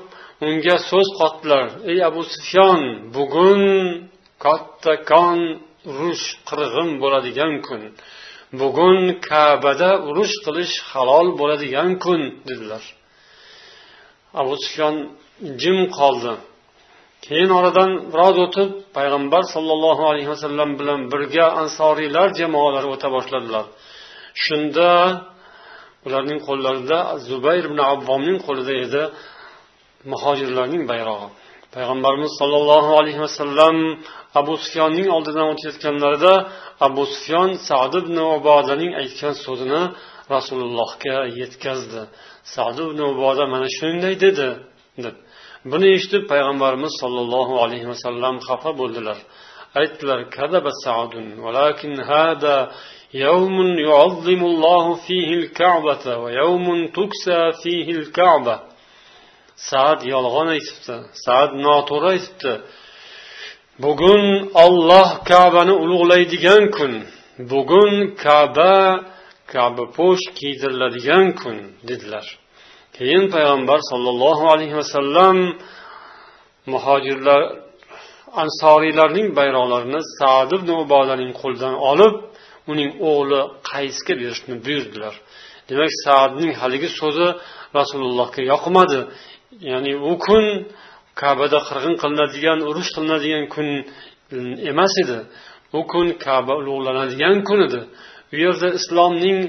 A: unga so'z qotdilar. Ey abu sufyon bugun kattakon urush qirg'in bo'ladigan kun. Bugun kabada urush qilish halol bo'ladigan kun dedilar. Abu sufyon jim qoldi. Keyin oradan biroz o'tib payg'ambar sollallohu alayhi vasallam bilan birga ansoriylar jamoalari o'ta boshladilar. Shunda ularning qo'llarida zubayr ibn avvomning qo'lida edi muhojirlarning bayrog'i. Payg'ambarimiz sollallohu alayhi vasallam abu sufyonning oldidan o'tayotganlarida abu sufyon sad ibn ubodaning aytgan so'zini rasulullohga yetkazdi. Sad ibn uboda mana shunday dedi. deb buni eshitib payg'ambarimiz sollallohu alayhi vasallam xafa bo'ldilar aytdilar kadaba sadun valakin hada يوم يعظم الله فيه الكعبة ويوم تكسى فيه الكعبة saad yolg'on aytibdi saad noto'g'ri aytibdi bugun olloh kabani ulug'laydigan kun bugun kaba kabapo'sh kiydiriladigan kun dedilar Keyin payg'ambar sollallohu alayhi vasallam muhojirlar ansoriylarning bayroqlarini sad ibn ubodaning qo'lidan olib uning o'g'li qaysga berishni buyurdilar. Demak saadning haligi so'zi rasulullohga yoqmadi. Ya'ni u kun kabada qirg'in qilinadigan urush qilinadigan kun emas edi. U kun kaba ulug'lanadigan kun edi. Bu yerda islomning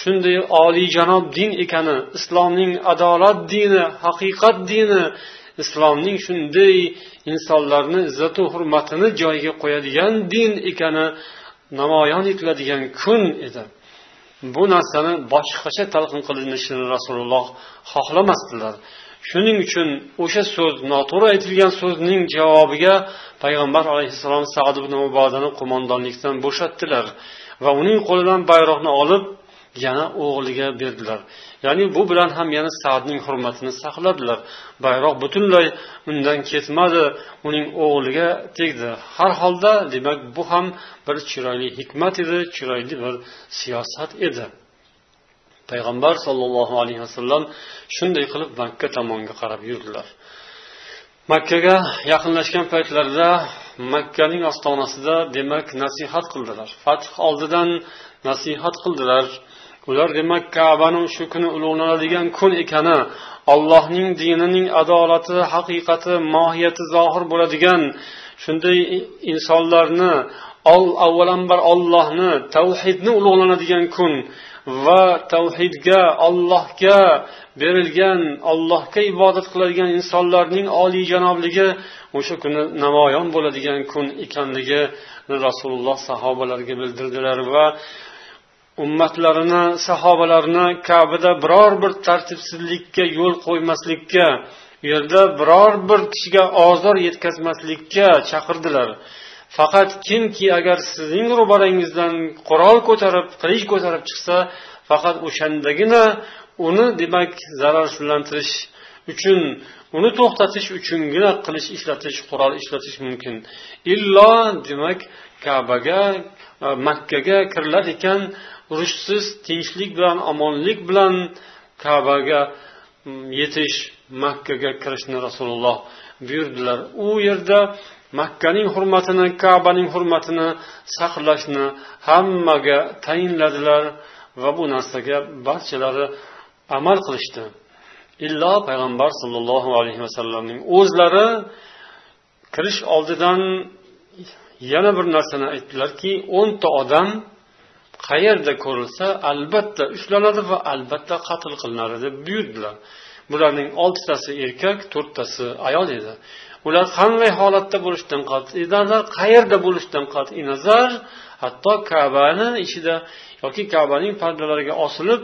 A: shunday oliyjanob din ekani islomning adolat dini haqiqat dini islomning shunday insonlarni izzatu hurmatini joyiga qo'yadigan din ekani namoyon etiladigan kun edi. Bu narsani boshqacha talqin qilinishini rasululloh xohlamasdilar. Shuning uchun o'sha so'z noto'g'ri aytilgan so'zning javobiga payg'ambar alayhissalom sad ibn mubodani qo'mondonlikdan bo'shatdilar. Va uning qo'lidan bayroqni olib yana o'g'liga berdilar. Ya'ni bu bilan ham yana saadning hurmatini saqladilar. Bayroq butunlay undan ketmadi uning o'g'liga tegdi. Har holda demak bu ham bir chiroyli hikmat edi chiroyli bir siyosat edi. Payg'ambar sollallohu alayhi vasallam shunday qilib makka tomonga qarab yurdilar. Makkaga yaqinlashgan paytlarida makkaning ostonasida demak nasihat qildilar. Fath oldidan nasihat qildilar. Ular demak kabani shu kuni ulug'lanadigan kun ekani allohning dinining adolati haqiqati mohiyati zohir bo'ladigan shunday insonlarni avvalambor ollohni tavhidni ulug'lanadigan kun va tavhidga allohga berilgan allohga ibodat qiladigan insonlarning oliyjanobligi o'sha kuni namoyon bo'ladigan kun ekanligini rasululloh sahobalarga bildirdilar va ummatlarini sahobalarini kabada biror bir tartibsizlikka yo'l qo'ymaslikka u yerda biror bir kishiga ozor yetkazmaslikka chaqirdilar. Faqat kimki agar sizning ro'barangizdan qurol ko'tarib qilich ko'tarib chiqsa faqat o'shandagina uni demak zararsizlantirish uchun uni to'xtatish uchungina qilich ishlatish qurol ishlatish mumkin. Illo demak kabaga e, makkaga kirilar ekan urushsiz tinchlik bilan omonlik bilan kabaga yetish makkaga kirishni rasululloh buyurdilar. U yerda makkaning hurmatini kabaning hurmatini saqlashni hammaga tayinladilar va bu narsaga barchalari amal qilishdi. Illo payg'ambar sollallohu alayhi vasallamning o'zlari kirish oldidan yana bir narsani aytdilarki o'nta odam qayerda ko'rilsa albatta ushlanadi va albatta qatl qilinadi deb buyurdilar. Bularning oltitasi erkak to'rttasi ayol edi. Ular qanday holatda bo'lishidan qat'iy nazar qayerda bo'lishidan qat'iy nazar hatto kabani ichida yoki kabaning pardalariga osilib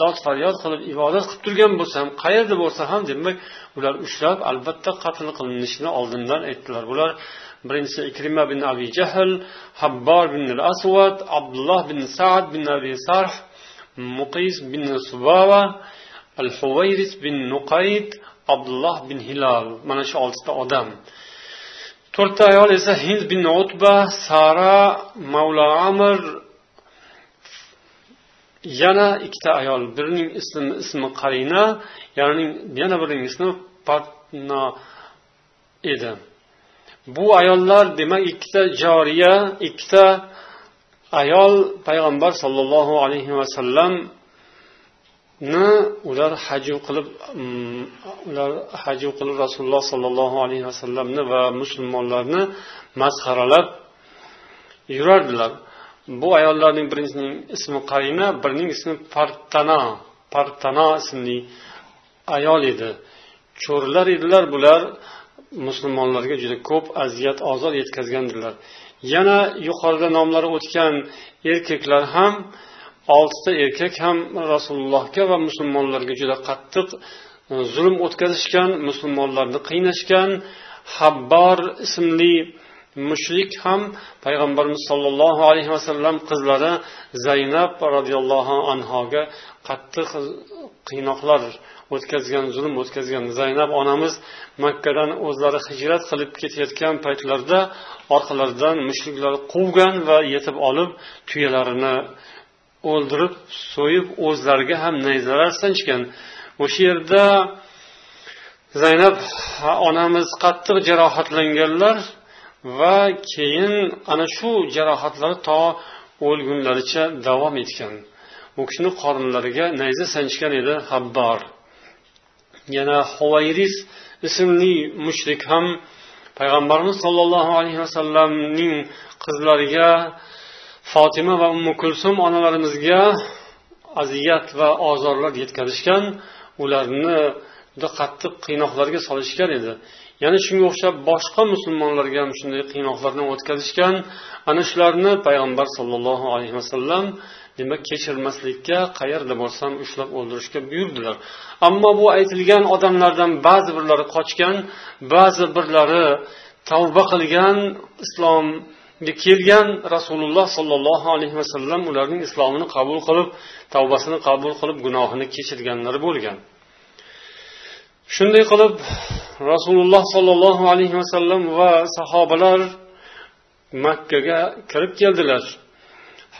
A: dod faryod qilib ibodat qilib turgan bo'lsa ham qayerda bo'lsa ham demak ular ushlab albatta qatl qilinishini oldindan aytdilar. Bular birinchisi ikrima bin abi jahl habbor bin al asvad abdulloh bin sad bin abi sarh muqis bin subava al huvayris bin nuqayd abdulloh bin hilol mana shu oltita odam. To'rtta ayol esa hind bin utba sara mavla amir yana ikkita ayol birining ismi ismi qarina yana birining ismi patna edi. Bu ayollar demak ikkita joriya ikkita ayol payg'ambar sollallohu alayhi vasallamni ular haju qilib mm, ular haju qilib rasululloh sollallohu alayhi vasallamni va musulmonlarni masxaralab yurardilar. Bu ayollarning birinchisining ismi qarina birining ismi partana partana ismli ayol edi. Cho'rilar edilar bular musulmonlarga juda ko'p aziyat ozor yetkazgandilar yana yuqorida nomlari o'tgan erkaklar ham oltita erkak ham rasulullohga va musulmonlarga juda qattiq e, zulm o'tkazishgan musulmonlarni qiynashgan habbor ismli mushrik ham payg'ambarimiz sollallohu alayhi vasallam qizlari zaynab roziyallohu anhoga qattiq qiynoqlar o'tkazgan zulm o'tkazgan. Zaynab onamiz makkadan o'zlari hijrat qilib ketayotgan paytlarida orqalaridan mushriklar quvgan va yetib olib tuyalarini o'ldirib so'yib o'zlariga ham nayzalar sanchgan. O'sha yerda zaynab onamiz qattiq jarohatlanganlar va keyin ana shu jarohatlari to o'lgunlaricha davom etgan. U kishini qornlariga nayza sanchgan edi habbor yana huvayris ismli mushrik ham payg'ambarimiz sollallohu alayhi vasallamning qizlariga fotima va ummu kulsum onalarimizga aziyat va ozorlar yetkazishgan ularni juda qattiq qiynoqlarga solishgan edi. Yana shunga o'xshab boshqa musulmonlarga ham shunday qiynoqlardan o'tkazishgan ana shularni payg'ambar sollallohu alayhi vasallam demak kechirmaslikka qayerda bo'lsa ham ushlab o'ldirishga buyurdilar. Ammo bu aytilgan odamlardan ba'zi birlari qochgan ba'zi birlari tavba qilgan islomga kelgan rasululloh sollallohu alayhi vasallam ularning islomini qabul qilib tavbasini qabul qilib gunohini kechirganlar bo'lgan. Shunday qilib rasululloh sollallohu alayhi vasallam va sahobalar makkaga kirib keldilar.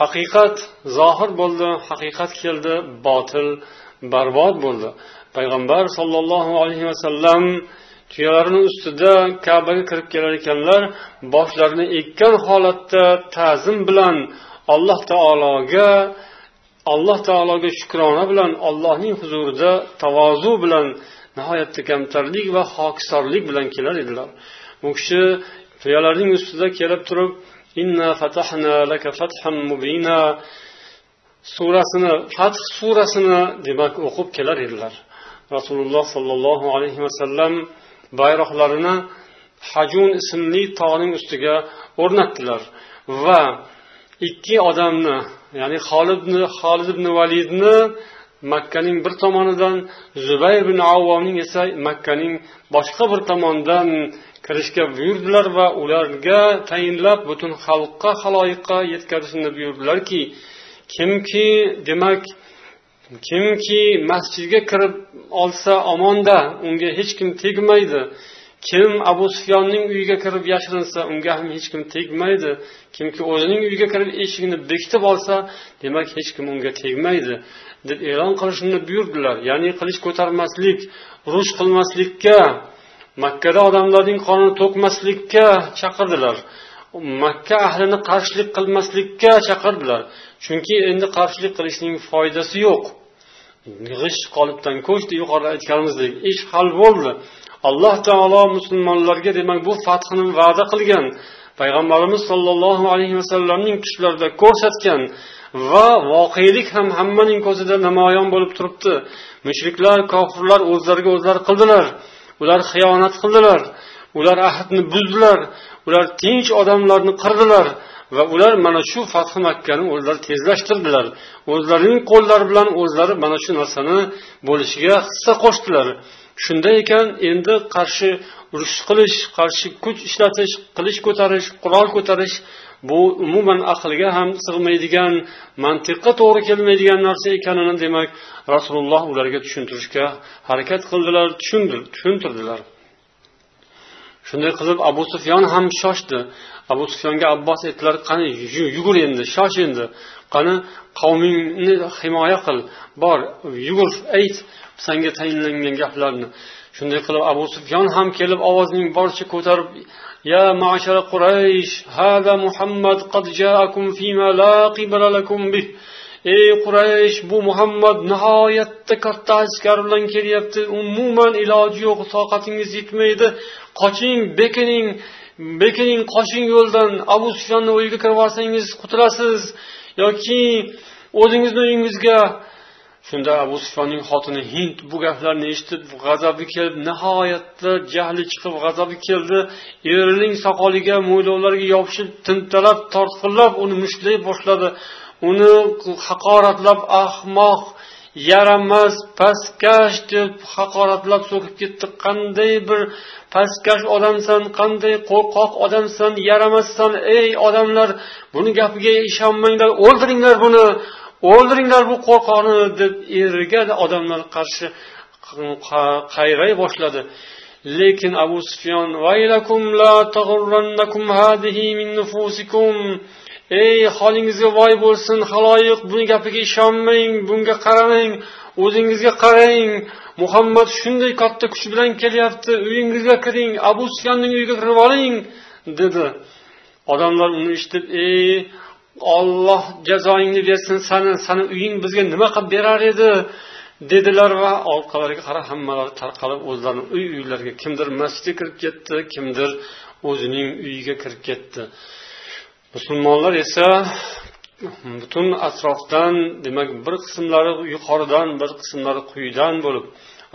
A: Haqiqat zohir bo'ldi haqiqat keldi botil barbod bo'ldi. Payg'ambar sollallohu alayhi vasallam tuyalarini ustida kabaga kirib kelar ekanlar boshlarini ekkan holatda ta'zim bilan alloh taologa alloh taologa shukrona bilan allohning huzurida tavozu bilan nihoyatda kamtarlik va hokisorlik bilan kelar edilar. U kishi tuyalarning ustida kelib turib inna fatahna laka fatham mubina surasini fath surasini demak o'qib kelar edilar. Rasululloh sollallohu alayhi vasallam bayroqlarini hajun ismli tog'ning ustiga o'rnatdilar va ikki odamni ya'ni xolid xolid ibn validni makkaning bir tomonidan zubayr ibn avvomning esa makkaning boshqa bir tomonidan kirishga buyurdilar va ularga tayinlab butun xalqqa haloyiqqa yetkazishni buyurdilarki kimki demak kimki masjidga kirib olsa omonda unga hech kim tegmaydi. Kim abu sufyonning uyiga kirib yashirinsa unga ham hech kim tegmaydi. Kimki o'zining uyiga kirib eshigini bekitib olsa demak hech kim unga tegmaydi deb e'lon qilishni buyurdilar. Ya'ni qilich ko'tarmaslik urush qilmaslikka makkada odamlarning qonini to'kmaslikka chaqirdilar. Makka ahlini qarshilik qilmaslikka chaqirdilar. Chunki endi qarshilik qilishning foydasi yo'q. G'isht qolipdan ko'chdi yuqorida aytganimizdek ish hal bo'ldi. Alloh taolo musulmonlarga demak bu fathni va'da qilgan payg'ambarimiz sollallohu alayhi vasallamning tushlarida ko'rsatgan va voqelik ham hammaning ko'zida namoyon bo'lib turibdi. Mushriklar kofirlar o'zlariga o'zlari qildilar ular xiyonat qildilar ular ahdni buzdilar ular tinch odamlarni qirdilar va ular mana shu fathi makkani o'zlari tezlashtirdilar. O'zlarining qo'llari bilan o'zlari mana shu narsani bo'lishiga hissa qo'shdilar. Shunday ekan endi qarshi urush qilish qarshi kuch ishlatish qilich ko'tarish qurol ko'tarish bu umuman aqlga ham sig'maydigan mantiqqa to'g'ri kelmaydigan narsa ekanini demak rasululloh ularga tushuntirishga harakat qildilar tushuntirdilar. Shunday qilib abu sufyon ham shoshdi. Abu sufyonga abbos aytdilar qani yugur endi shosh endi. Qani qavmingni himoya qil bor yugur ayt. sanga tayinlangan gaplarni. Shunday qilib abu sufyon ham kelib ovozning boricha ko'tarib ya ma'shara quraysh hada muhammad qad jaakum fima la lakum bih. Ey quraysh bu muhammad nihoyatda katta askar bilan kelyapti. Umuman iloji yo'q toqatingiz yetmaydi. Qoching bekining bekining qoching yo'ldan. Abu sufyonni uyiga kirib olsangiz qutulasiz yoki o'zingizni uyingizga shunda abu sufyonning xotini hind bu gaplarni eshitib g'azabi kelib nihoyatda jahli chiqib g'azabi keldi. Erining soqoliga mo'ylovlariga yopishib tintalab tortqinlab uni mushtlay boshladi. Uni haqoratlab ahmoq yaramas pastkash deb haqoratlab so'kib ketdi. Qanday bir pastkash odamsan qanday qo'rqoq odamsan yaramassan ey odamlar! Buni gapiga ishonmanglar o'ldiringlar buni! O'ldiringlar bu qo'rqoqni deb eriga odamlar qarshi qayray boshladi. Lekin abu sufyon ey holingizga voy bo'lsin haloyiq buni gapiga ishonmang bunga qaramang o'zingizga qarang. Muhammad shunday katta kuch bilan kelyapti uyingizga kiring abu sufyonning uyiga kirib oling dedi. Odamlar uni eshitib ey olloh jazoingni bersin sani sani uying bizga nima qilib berar edi? Dedilar va orqalariga qarab hammalari tarqalib o'zlarini uy uylariga kimdir masjidga kirib ketdi kimdir o'zining uyiga kirib ketdi. Musulmonlar esa butun atrofdan demak bir qismlari yuqoridan bir qismlari quyidan bo'lib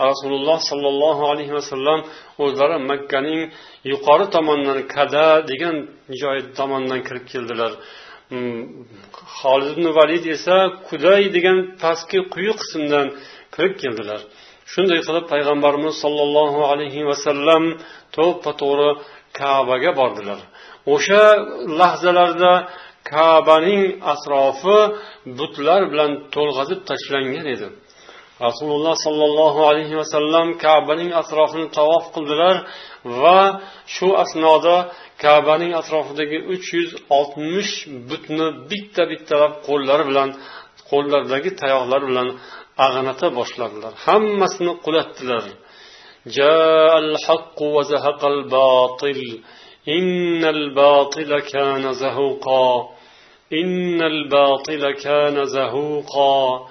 A: rasululloh sollallohu alayhi vasallam o'zlari makkaning yuqori tomonidan kada degan joy tomonidan kirib keldilar. Hmm. holid ibn valid esa kuday degan pastki quyi qismdan kirib keldilar. Shunday qilib payg'ambarimiz sollallohu alayhi vasallam to'ppa to'g'ri kabaga bordilar. O'sha lahzalarda kabaning atrofi butlar bilan to'lg'azib tashlangan edi. rasululloh sollallohu alayhi vasallam kabaning atrofini tavof qildilar va shu asnoda kabaning atrofidagi uch yuz oltmish butni bitta bittalab qo'llari bilan qo'llaridagi tayoqlar bilan ag'anata boshladilar hammasini qulatdilar إن الباطل كان زهوقا إن الباطل كان زهوقا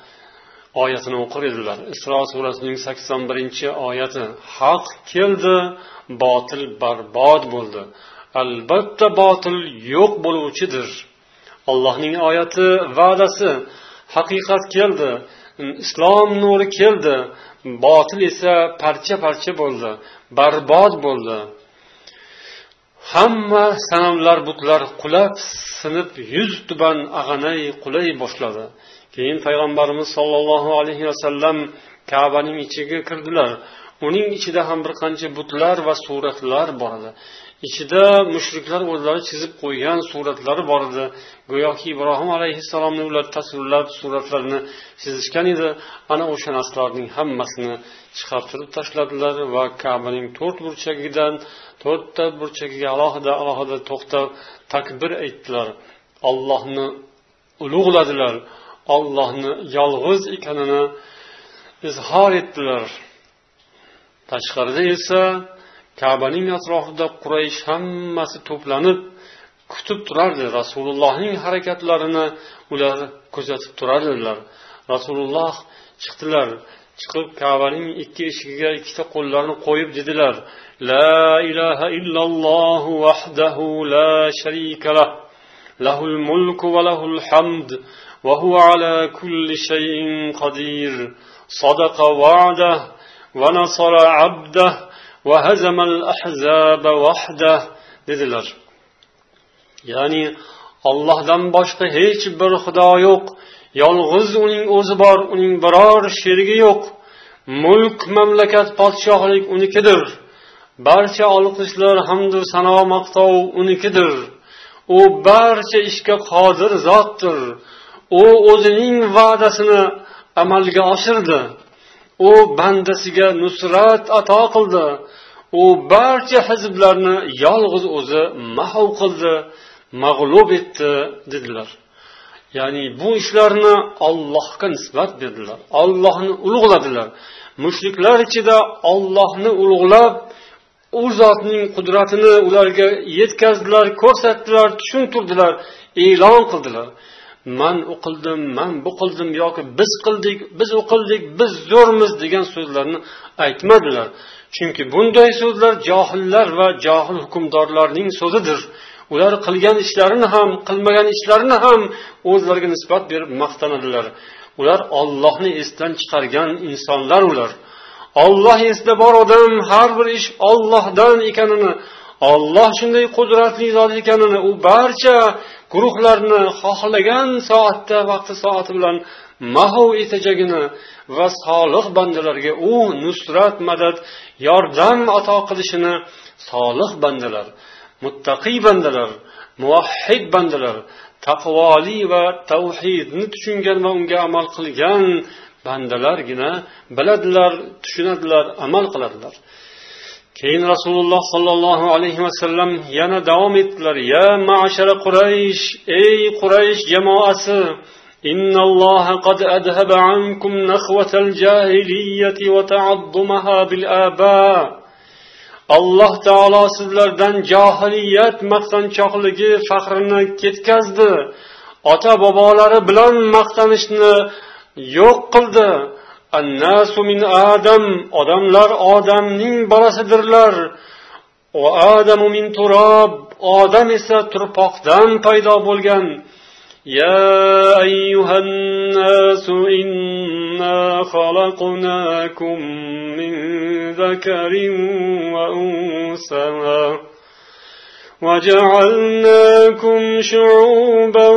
A: oyatini o'qir edilar isro surasining sakson birinchi oyati. Haq keldi botil barbod bo'ldi. Albatta botil yo'q bo'luvchidir. Allohning oyati va'dasi haqiqat keldi. Islom nuri keldi. Botil esa parcha parcha bo'ldi barbod bo'ldi. Hamma sanamlar butlar qulab sinib yuz tuban ag'anay qulay boshladi. Keyin payg'ambarimiz sollallohu alayhi vasallam kabaning ichiga kirdilar. Uning ichida ham bir qancha butlar va suratlar bor edi. Ichida mushriklar o'zlari chizib qo'ygan suratlari bor edi. Go'yoki ibrohim alayhissalomni ular tasvirlab suratlarini chizishgan edi. Ana o'sha narsalarning hammasini chiqartirib tashladilar va kabaning to'rt burchagidan to'rtta burchagiga alohida alohida to'xtab takbir aytdilar. Allohni ulug'ladilar. Ollohni yolg'iz ekanini izhor etdilar. Tashqarida esa kabaning atrofida quraysh hammasi to'planib kutib turardi. Rasulullohning harakatlarini ular kuzatib turardilar. Rasululloh chiqdilar. Chiqib kabaning ikki eshigiga ikkita qo'llarini qo'yib dedilar. La ilaha illalloh vahdahu la sharika lah. Lahul mulku va lahul hamd. وهو على كل شيء قدير صدق وعده ونصر عبده وهزم الأحزاب وحده dedilar ya'ni ollohdan boshqa hech bir xudo yo'q yolg'iz uning o'zi bor uning biror sherigi yo'q mulk mamlakat podshohlik unikidir barcha olqishlar hamdu sano maqtov unikidir u barcha ishga qodir zotdir U o'zining va'dasini amalga oshirdi. U bandasiga nusrat ato qildi. U barcha hizblarni yolg'iz o'zi mahv qildi mag'lub etdi dedilar. Ya'ni bu ishlarni ollohga nisbat berdilar ollohni ulug'ladilar. Mushriklar ichida ollohni ulug'lab u zotning qudratini ularga yetkazdilar ko'rsatdilar tushuntirdilar e'lon qildilar. Man u qildim man bu qildim yoki biz qildik biz u qildik biz zo'rmiz degan so'zlarni aytmadilar. Chunki bunday so'zlar johillar va johil hukmdorlarning so'zidir. Ular qilgan ishlarini ham qilmagan ishlarini ham o'zlariga nisbat berib maqtanadilar. Ular ollohni esdan chiqargan insonlar ular. Olloh esida bor odam har bir ish ollohdan ekanini olloh shunday qudratli zot ekanini u barcha guruhlarni xohlagan soatda vaqti soati bilan mahov etajagini va solih bandalarga u nusrat madad yordam ato qilishini solih bandalar muttaqiy bandalar muvahhid bandalar taqvoli va tavhidni tushungan va unga amal qilgan bandalargina biladilar tushunadilar amal qiladilar. keyin rasululloh sollallohu alayhi vasallam yana davom etdilar ya mashara quraysh ey quraysh jamoasi إن الله قد أذهب عنكم نخوة الجاهلية وتعظمها بالآباء alloh taolo sizlardan johiliyat maqtanchoqligi faxrini ketkazdi ota bobolari bilan maqtanishni yo'q qildi annasu min adam odamlar odamning bolasidirlar adamu min turob odam esa turpoqdan paydo bo'lgan يا أيها الناس إنا خلقناكم من ذكر وأنثى وجعلناكم شعوبا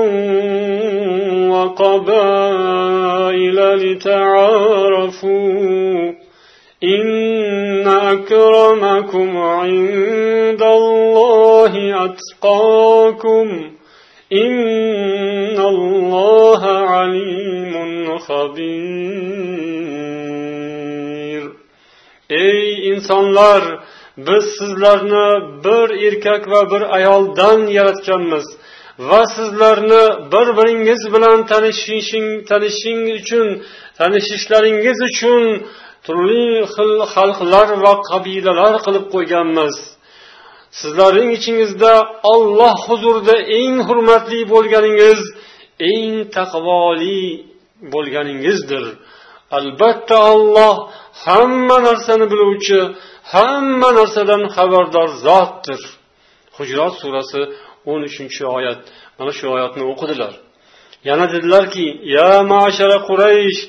A: وقبائل لتعارفوا إن أكرمكم عند الله أتقاكم إن الله عليم خبير. Ey insonlar biz sizlarni bir erkak va bir ayoldan yaratganmiz. Va sizlarni bir biringiz bilan tanishishing tanishing uchun tanishishlaringiz uchun turli xil xalqlar va qabilalar qilib qo'yganmiz. Sizlarning ichingizda olloh huzurida eng hurmatli bo'lganingiz eng taqvoli bo'lganingizdir. Albatta olloh hamma narsani biluvchi hamma narsadan xabardor zotdir hujrot surasi o'n uchinchi oyat mana shu oyatni o'qidilar yana dedilarki ya mashara quraysh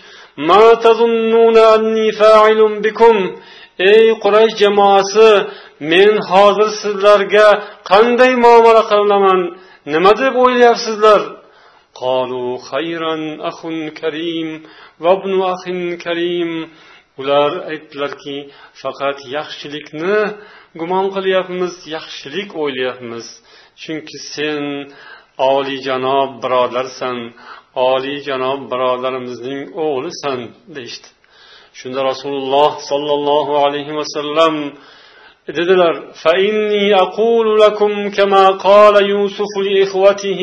A: ma tazunnuna anni fa'ilun bikum ey quraysh jamoasi men hozir sizlarga qanday muomala qilaman nima deb o'ylayapsizlar قالوا خيرا أخ كريم وابن أخ كريم ular aytdilarki faqat yaxshilikni gumon qilyapmiz yaxshilik o'ylayapmiz chunki sen oliyjanob birodarsan oliyjanob birodarimizning o'g'lisan deyishdi shunda rasululloh sollallohu alayhi vasallam dedilar فإني أقول لكم كما قال يوسف لإخوته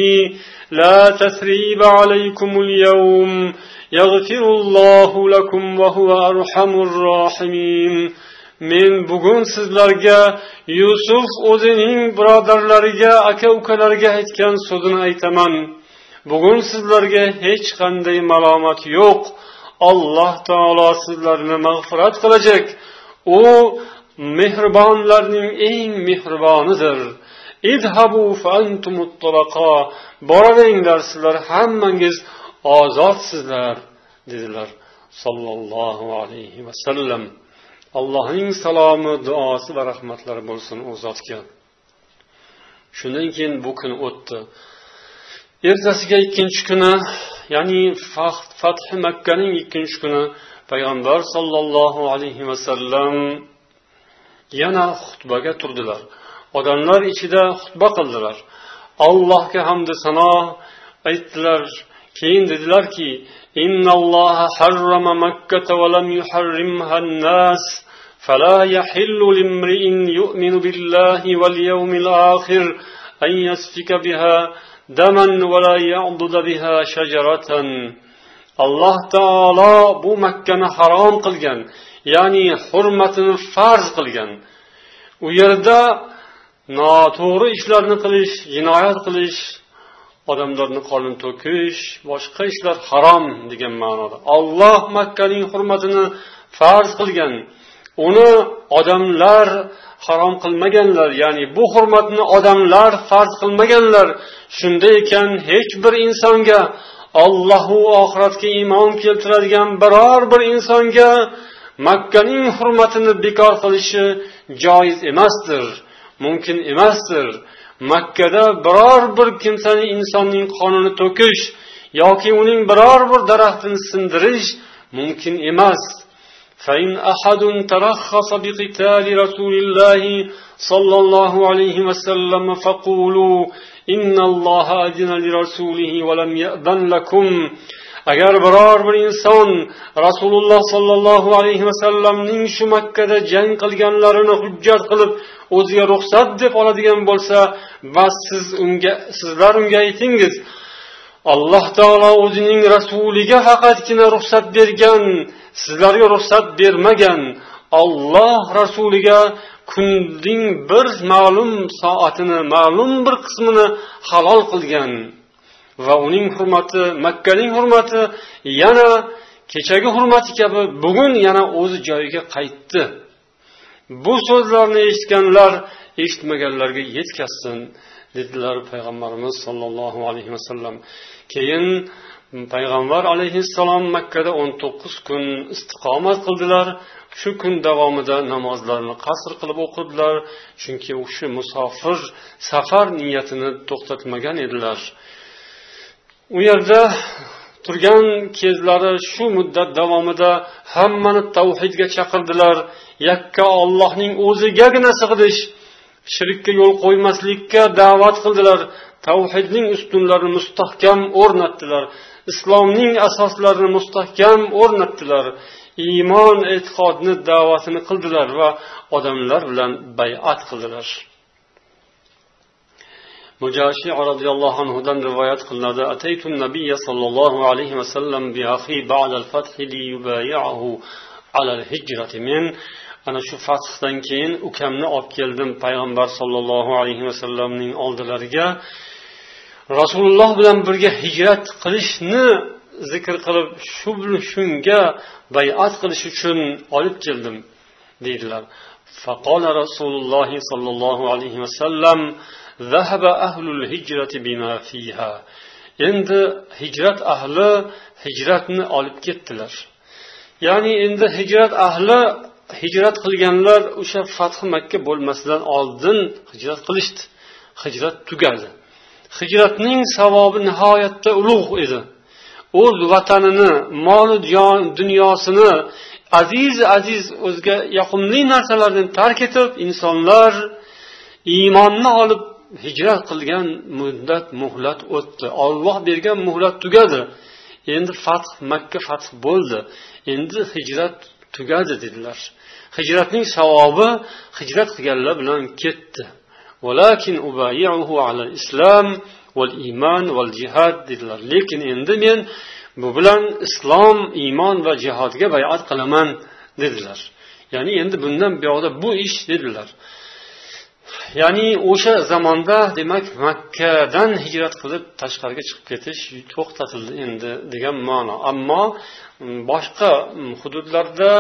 A: لا تثريب عليكم اليوم يغفر الله لكم وهو أرحم الراحمين men bugun sizlarga yusuf o'zining birodarlariga aka ukalariga aytgan so'zini aytaman bugun sizlarga hech qanday malomat yo'q alloh taolo sizlarni mag'firat qilajak u mehribonlarning eng mehribonidir idhabu boraveringlar sizlar hammangiz ozodsizlar dedilar. Sollallohu alayhi vasallam allohning salomi duosi va rahmatlari bo'lsin u zotga. Shundan keyin bu kun o'tdi. Ertasiga ikkinchi kuni ya'ni fathi makkaning ikkinchi kuni payg'ambar sollallohu alayhi vasallam yana xutbaga turdilar. Odamlar ichida xutba qildilar. Allohga hamdu sano aytdilar. keyin dedilarki إن الله حرم مكة ولم يحرمها الناس فلا يحل لامرئ يؤمن بالله واليوم الآخر أن يسفك بها دما ولا يعضد بها شجرة alloh taolo bu makkani harom qilgan ya'ni hurmatini farz qilgan u yerda noto'g'ri ishlarni qilish jinoyat qilish odamlarni qonini to'kish boshqa ishlar harom degan ma'noda. Olloh makkaning hurmatini farz qilgan uni odamlar harom qilmaganlar ya'ni bu hurmatni odamlar farz qilmaganlar shunday ekan hech bir insonga ollohu oxiratga iymon keltiradigan biror bir insonga makkaning hurmatini bekor qilishi joiz emasdir mumkin emasdir. makkada biror bir kimsani insonning qonini to'kish yoki uning biror bir daraxtini sindirish mumkin emas فإن أحد ترخص بقتال رسول الله صلى الله عليه وسلم فقولوا إن الله أذن لرسوله ولم يأذن لكم agar biror bir inson rasululloh sollallohu alayhi vasallamning shu makkada jang qilganlarini hujjat qilib o'ziga ruxsat deb oladigan bo'lsa va siz unga sizlar unga aytingiz alloh taolo o'zining rasuliga faqatgina ruxsat bergan sizlarga ruxsat bermagan olloh rasuliga kunning bir ma'lum soatini ma'lum bir qismini halol qilgan. Va uning hurmati makkaning hurmati yana kechagi hurmati kabi bugun yana o'z joyiga qaytdi. Bu so'zlarni eshitganlar eshitmaganlarga yetkazsin dedilar payg'ambarimiz sollallohu alayhi vasallam keyin payg'ambar alayhissalom makkada o'n to'qqiz kun istiqomat qildilar. Shu kun davomida namozlarni qasr qilib o'qidilar chunki u kishi musofir safar niyatini to'xtatmagan edilar. U yerda turgan kezlari shu muddat davomida hammani tavhidga chaqirdilar. Yakka ollohning o'zigagina sig'inish shirkka yo'l qo'ymaslikka da'vat qildilar. Tavhidning ustunlarini mustahkam o'rnatdilar. Islomning asoslarini mustahkam o'rnatdilar. Iymon e'tiqodni da'vatini qildilar va odamlar bilan bayat qildilar. mujashi roziyallohu anhudan rivoyat qilinadi ataytu nabiy sollallohu alayhi vasallam bi akhi ba'da al-fath li yubayi'ahu ala al-hijrati men ana shu fathdan keyin ukamni olib keldim payg'ambar sollallohu alayhi vasallamning oldilariga rasululloh bilan birga hijrat qilishni zikr qilib shu shunga bayat qilish uchun olib keldim deydilar فقال رسول الله صلى الله عليه وسلم endi hijrat ahli hijratni olib ketdilar. Ya'ni endi hijrat ahli hijrat qilganlar o'sha fathi makka bo'lmasidan oldin hijrat qilishdi. Hijrat tugadi. Hijratning savobi nihoyatda ulug' edi. O'z vatanini molu dunyosini aziz aziz o'ziga yoqimli narsalarni tark etib insonlar iymonni olib hijrat qilgan muddat muhlat o'tdi. Olloh bergan muhlat tugadi. Endi fath makka fath bo'ldi. Endi hijrat tugadi dedilar. Hijratning savobi hijrat qilganlar bilan ketdi. Islom iymon dedilar. Lekin endi men bu bilan islom iymon va jihodga bayat qilaman dedilar. Ya'ni endi bundan buyoqda bu ish dedilar. Ya'ni o'sha zamonda demak makkadan hijrat qilib tashqariga chiqib ketish to'xtatildi endi degan ma'no. Ammo boshqa hududlarda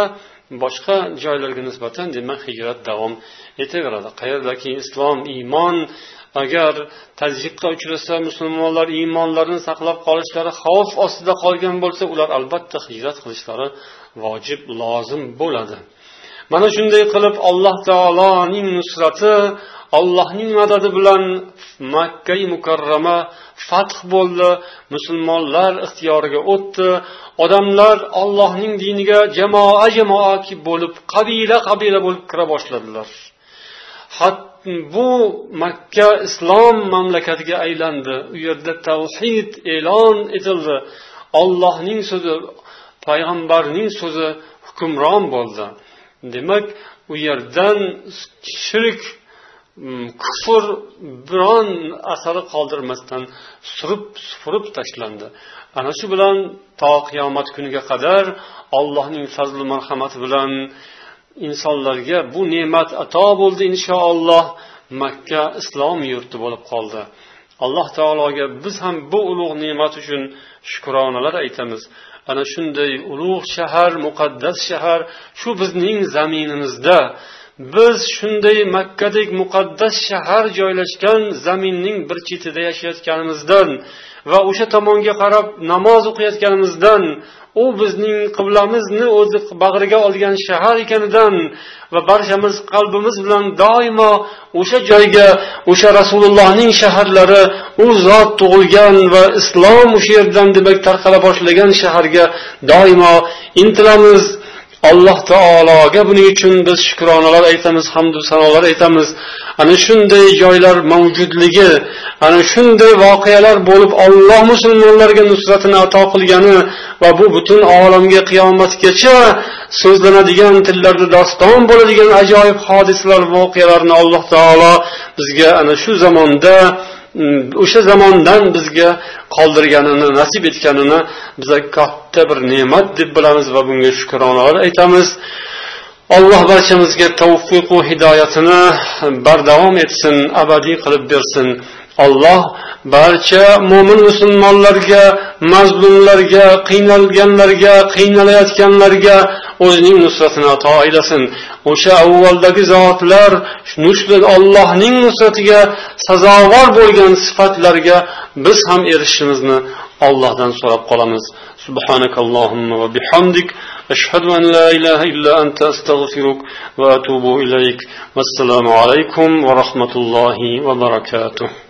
A: boshqa joylarga nisbatan demak hijrat davom etaveradi. Qayerdaki islom iymon agar tazyiqqa uchrasa musulmonlar iymonlarini saqlab qolishlari xavf ostida qolgan bo'lsa ular albatta hijrat qilishlari vojib lozim bo'ladi. Mana shunday qilib alloh taoloning nusrati allohning madadi bilan makkai mukarrama fath bo'ldi musulmonlar ixtiyoriga o'tdi odamlar ollohning diniga jamoa jamoa bo'lib qabila qabila bo'lib kira boshladilar. Bu makka islom mamlakatiga aylandi. U yerda tavhid e'lon etildi. Ollohning so'zi payg'ambarning so'zi hukmron bo'ldi. Demak u yerdan shirk mm, kufr biron asari qoldirmasdan surib supurib tashlandi. Ana shu bilan to qiyomat kuniga qadar allohning fazli marhamati bilan insonlarga bu ne'mat ato bo'ldi inshaalloh makka islom yurti bo'lib qoldi. Alloh taologa biz ham bu ulug' ne'mat uchun shukronalar aytamiz. Ana shunday ulug' shahar muqaddas shahar. Shu bizning zaminimizda biz shunday makkadek muqaddas shahar joylashgan zaminning bir chetida yashayotganimizdan va o'sha tomonga qarab namoz o'qiyotganimizdan u bizning qiblamizni o'zi bag'riga olgan shahar ekanidan va barchamiz qalbimiz bilan doimo o'sha joyga o'sha rasulullohning shaharlari u zot tug'ilgan va islom o'sha yerdan demak tarqala boshlagan shaharga doimo intilamiz. Alloh taologa buning uchun biz shukronalar aytamiz hamdu sanolar aytamiz. Ana shunday joylar mavjudligi ana shunday voqealar bo'lib olloh musulmonlarga nusratini ato qilgani va bu butun olamga qiyomatgacha so'zlanadigan tillarda doston bo'ladigan ajoyib hodisalar voqealarni alloh taolo bizga ana shu zamonda o'sha zamondan bizga qoldirganini nasib etganini biza katta bir ne'mat deb bilamiz va bunga shukronalar aytamiz. Alloh barchamizga tavfiqu hidoyatini bardavom etsin abadiy qilib bersin. olloh barcha mo'min musulmonlarga, mazlumlarga, qiynalganlarga, qiynalayotganlarga o'zining nusratini ato aylasin. O'sha avvaldagi zotlar nusrat Allohning nusratiga sazovor bo'lgan sifatlarga biz ham erishishimizni Allohdan so'rab qolamiz. Subhanakallahumma va bihamdik ashhadu an la ilaha illa anta astag'firuk va atubu ilayk. Vassalomu alaykum va rahmatullohi va barakatuh.